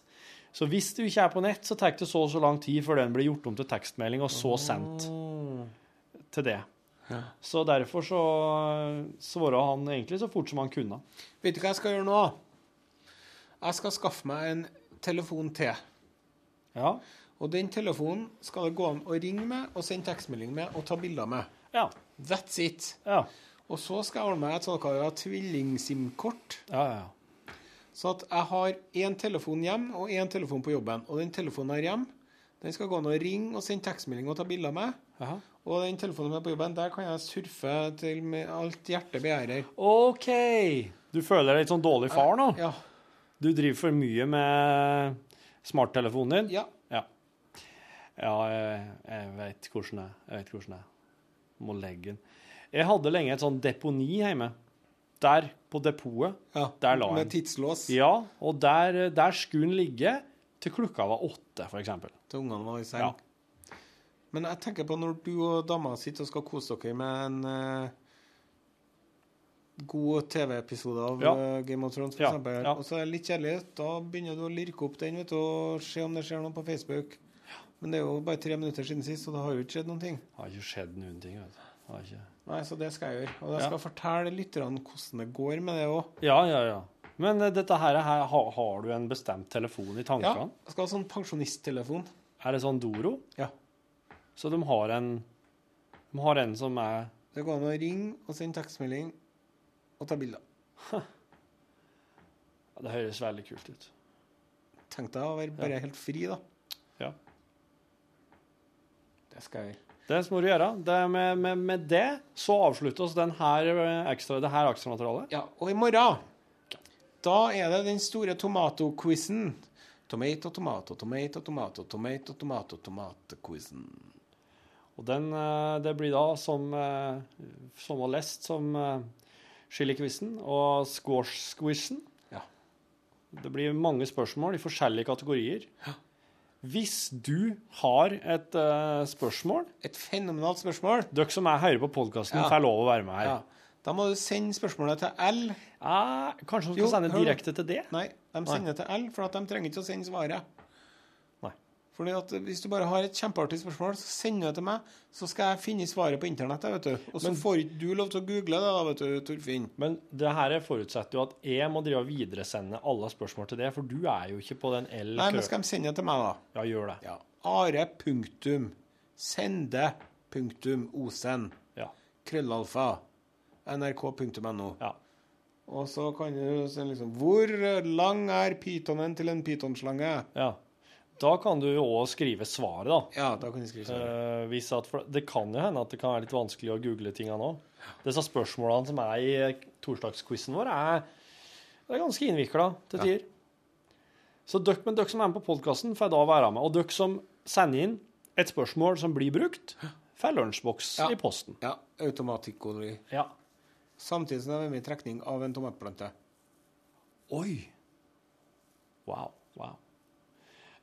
Så hvis du ikke er på nett, så tar det så og så lang tid før den blir gjort om til tekstmelding, og så sendt til det. Så derfor så svara han egentlig så fort som han kunne. Vet du hva jeg skal gjøre nå? Jeg skal skaffe meg en telefon til. Ja. Og den telefonen skal det gå an å ringe med og sende tekstmelding med og ta bilder med. Ja. That's it. Ja. Og så skal jeg ordne meg et såkalt tvilling-SIM-kort. Ja, ja. Så at jeg har én telefon hjem og én telefon på jobben. Og den telefonen har hjem, den skal gå an å ringe og sende tekstmelding og ta bilder med. Aha. Og den telefonen med på jobben, der kan jeg surfe til alt hjertet begjærer. OK! Du føler deg litt sånn dårlig far nå? Ja. Du driver for mye med smarttelefonen din? Ja. Ja, ja jeg, jeg vet hvordan det er. Jeg vet hvordan det er. Må legge den. Jeg hadde lenge et sånn deponi hjemme. Der, på depotet, ja. der la han. Med tidslås Ja, og der, der skulle han ligge til klokka var åtte, eksempel. til ungene var i seng. Ja. Men jeg tenker på når du og dama sitter og skal kose dere med en uh, god TV-episode av Ja. eh, Game of Thrones, for Ja. Og så er det litt kjedelig. Da begynner du å lirke opp den vet du, og se om det skjer noe på Facebook. Men det er jo bare tre minutter siden sist, og det har jo ikke skjedd noen ting. Det har ikke skjedd noen ting. vet du. Det Har ikke... Nei, så det skal jeg gjøre. Og jeg Ja. skal fortelle lytterne hvordan det går med det òg. Ja, ja, ja. Men eh, dette her, her har, har du en bestemt telefon i tankene? Ja, jeg skal ha sånn pensjonisttelefon. Er det sånn Doro? Ja. Så de har en De har en som er Det går an å ringe og sende tekstmelding og ta bilder. ja, Det høres veldig kult ut. Tenk deg å være bare helt fri, da. Ja. Det skal jeg gjøre. Det må du gjøre. Det med, med, med det så avsluttes den her eh, ekstra, det her ekstramaterialet. Ja, og i morgen da er det den store tomato-quizen. Tomato, tomato, tomato, tomato, tomato, tomato, tomato-quizen. Og den, eh, det blir da som, eh, som var lest som chili-quizen og squash-squishen. Ja. Det blir mange spørsmål i forskjellige kategorier. Hvis du har et uh, spørsmål Et fenomenalt spørsmål. Dere som er hører på podkasten, Ja. får lov å være med her. Ja. Da må du sende spørsmålet til L. Eh, kanskje de skal Jo, sende direkte til det? Nei, de sender til L, for at de trenger ikke å sende svaret. Fordi at Hvis du bare har et kjempeartig spørsmål, så sender du det til meg. Så skal jeg finne svaret på internettet. vet du. Og så får ikke du lov til å google det, da, vet du, Torfinn. Men det her forutsetter jo at jeg må drive og videresende alle spørsmål til det, for du er jo ikke på den L... Nei, men skal de sende det til meg, da? Ja, gjør det. Ja. Are punktum sende punktum osen Ja. krøllalfa nrk.no. Ja. Og så kan du se liksom Hvor lang er pytonen til en pytonslange? ja. Da kan du jo òg skrive svaret, da. Ja, da kan du skrive svaret. Eh, at, det kan jo hende at det kan være litt vanskelig å google tinga nå. Disse spørsmålene som er i torsdagsquizen vår, er, er ganske innvikla til Ja. tider. Så dere, men dere som er med på podkasten, får da være med. Og dere som sender inn et spørsmål som blir brukt, får lunsjboks Ja. i posten. Ja, automatikkoli. Ja. Samtidig som det er med i trekning av en tomatplante. Oi. Wow. Wow.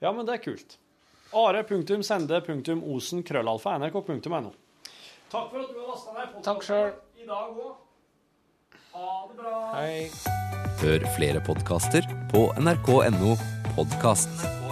Ja, men det er kult. are.sende.osen.krøllalfa.nrk.no. Takk for at du har lasta ned podkasten Takk selv. i dag òg. Ha det bra. Hei. Hør flere podkaster på nrk.no podkast. NRK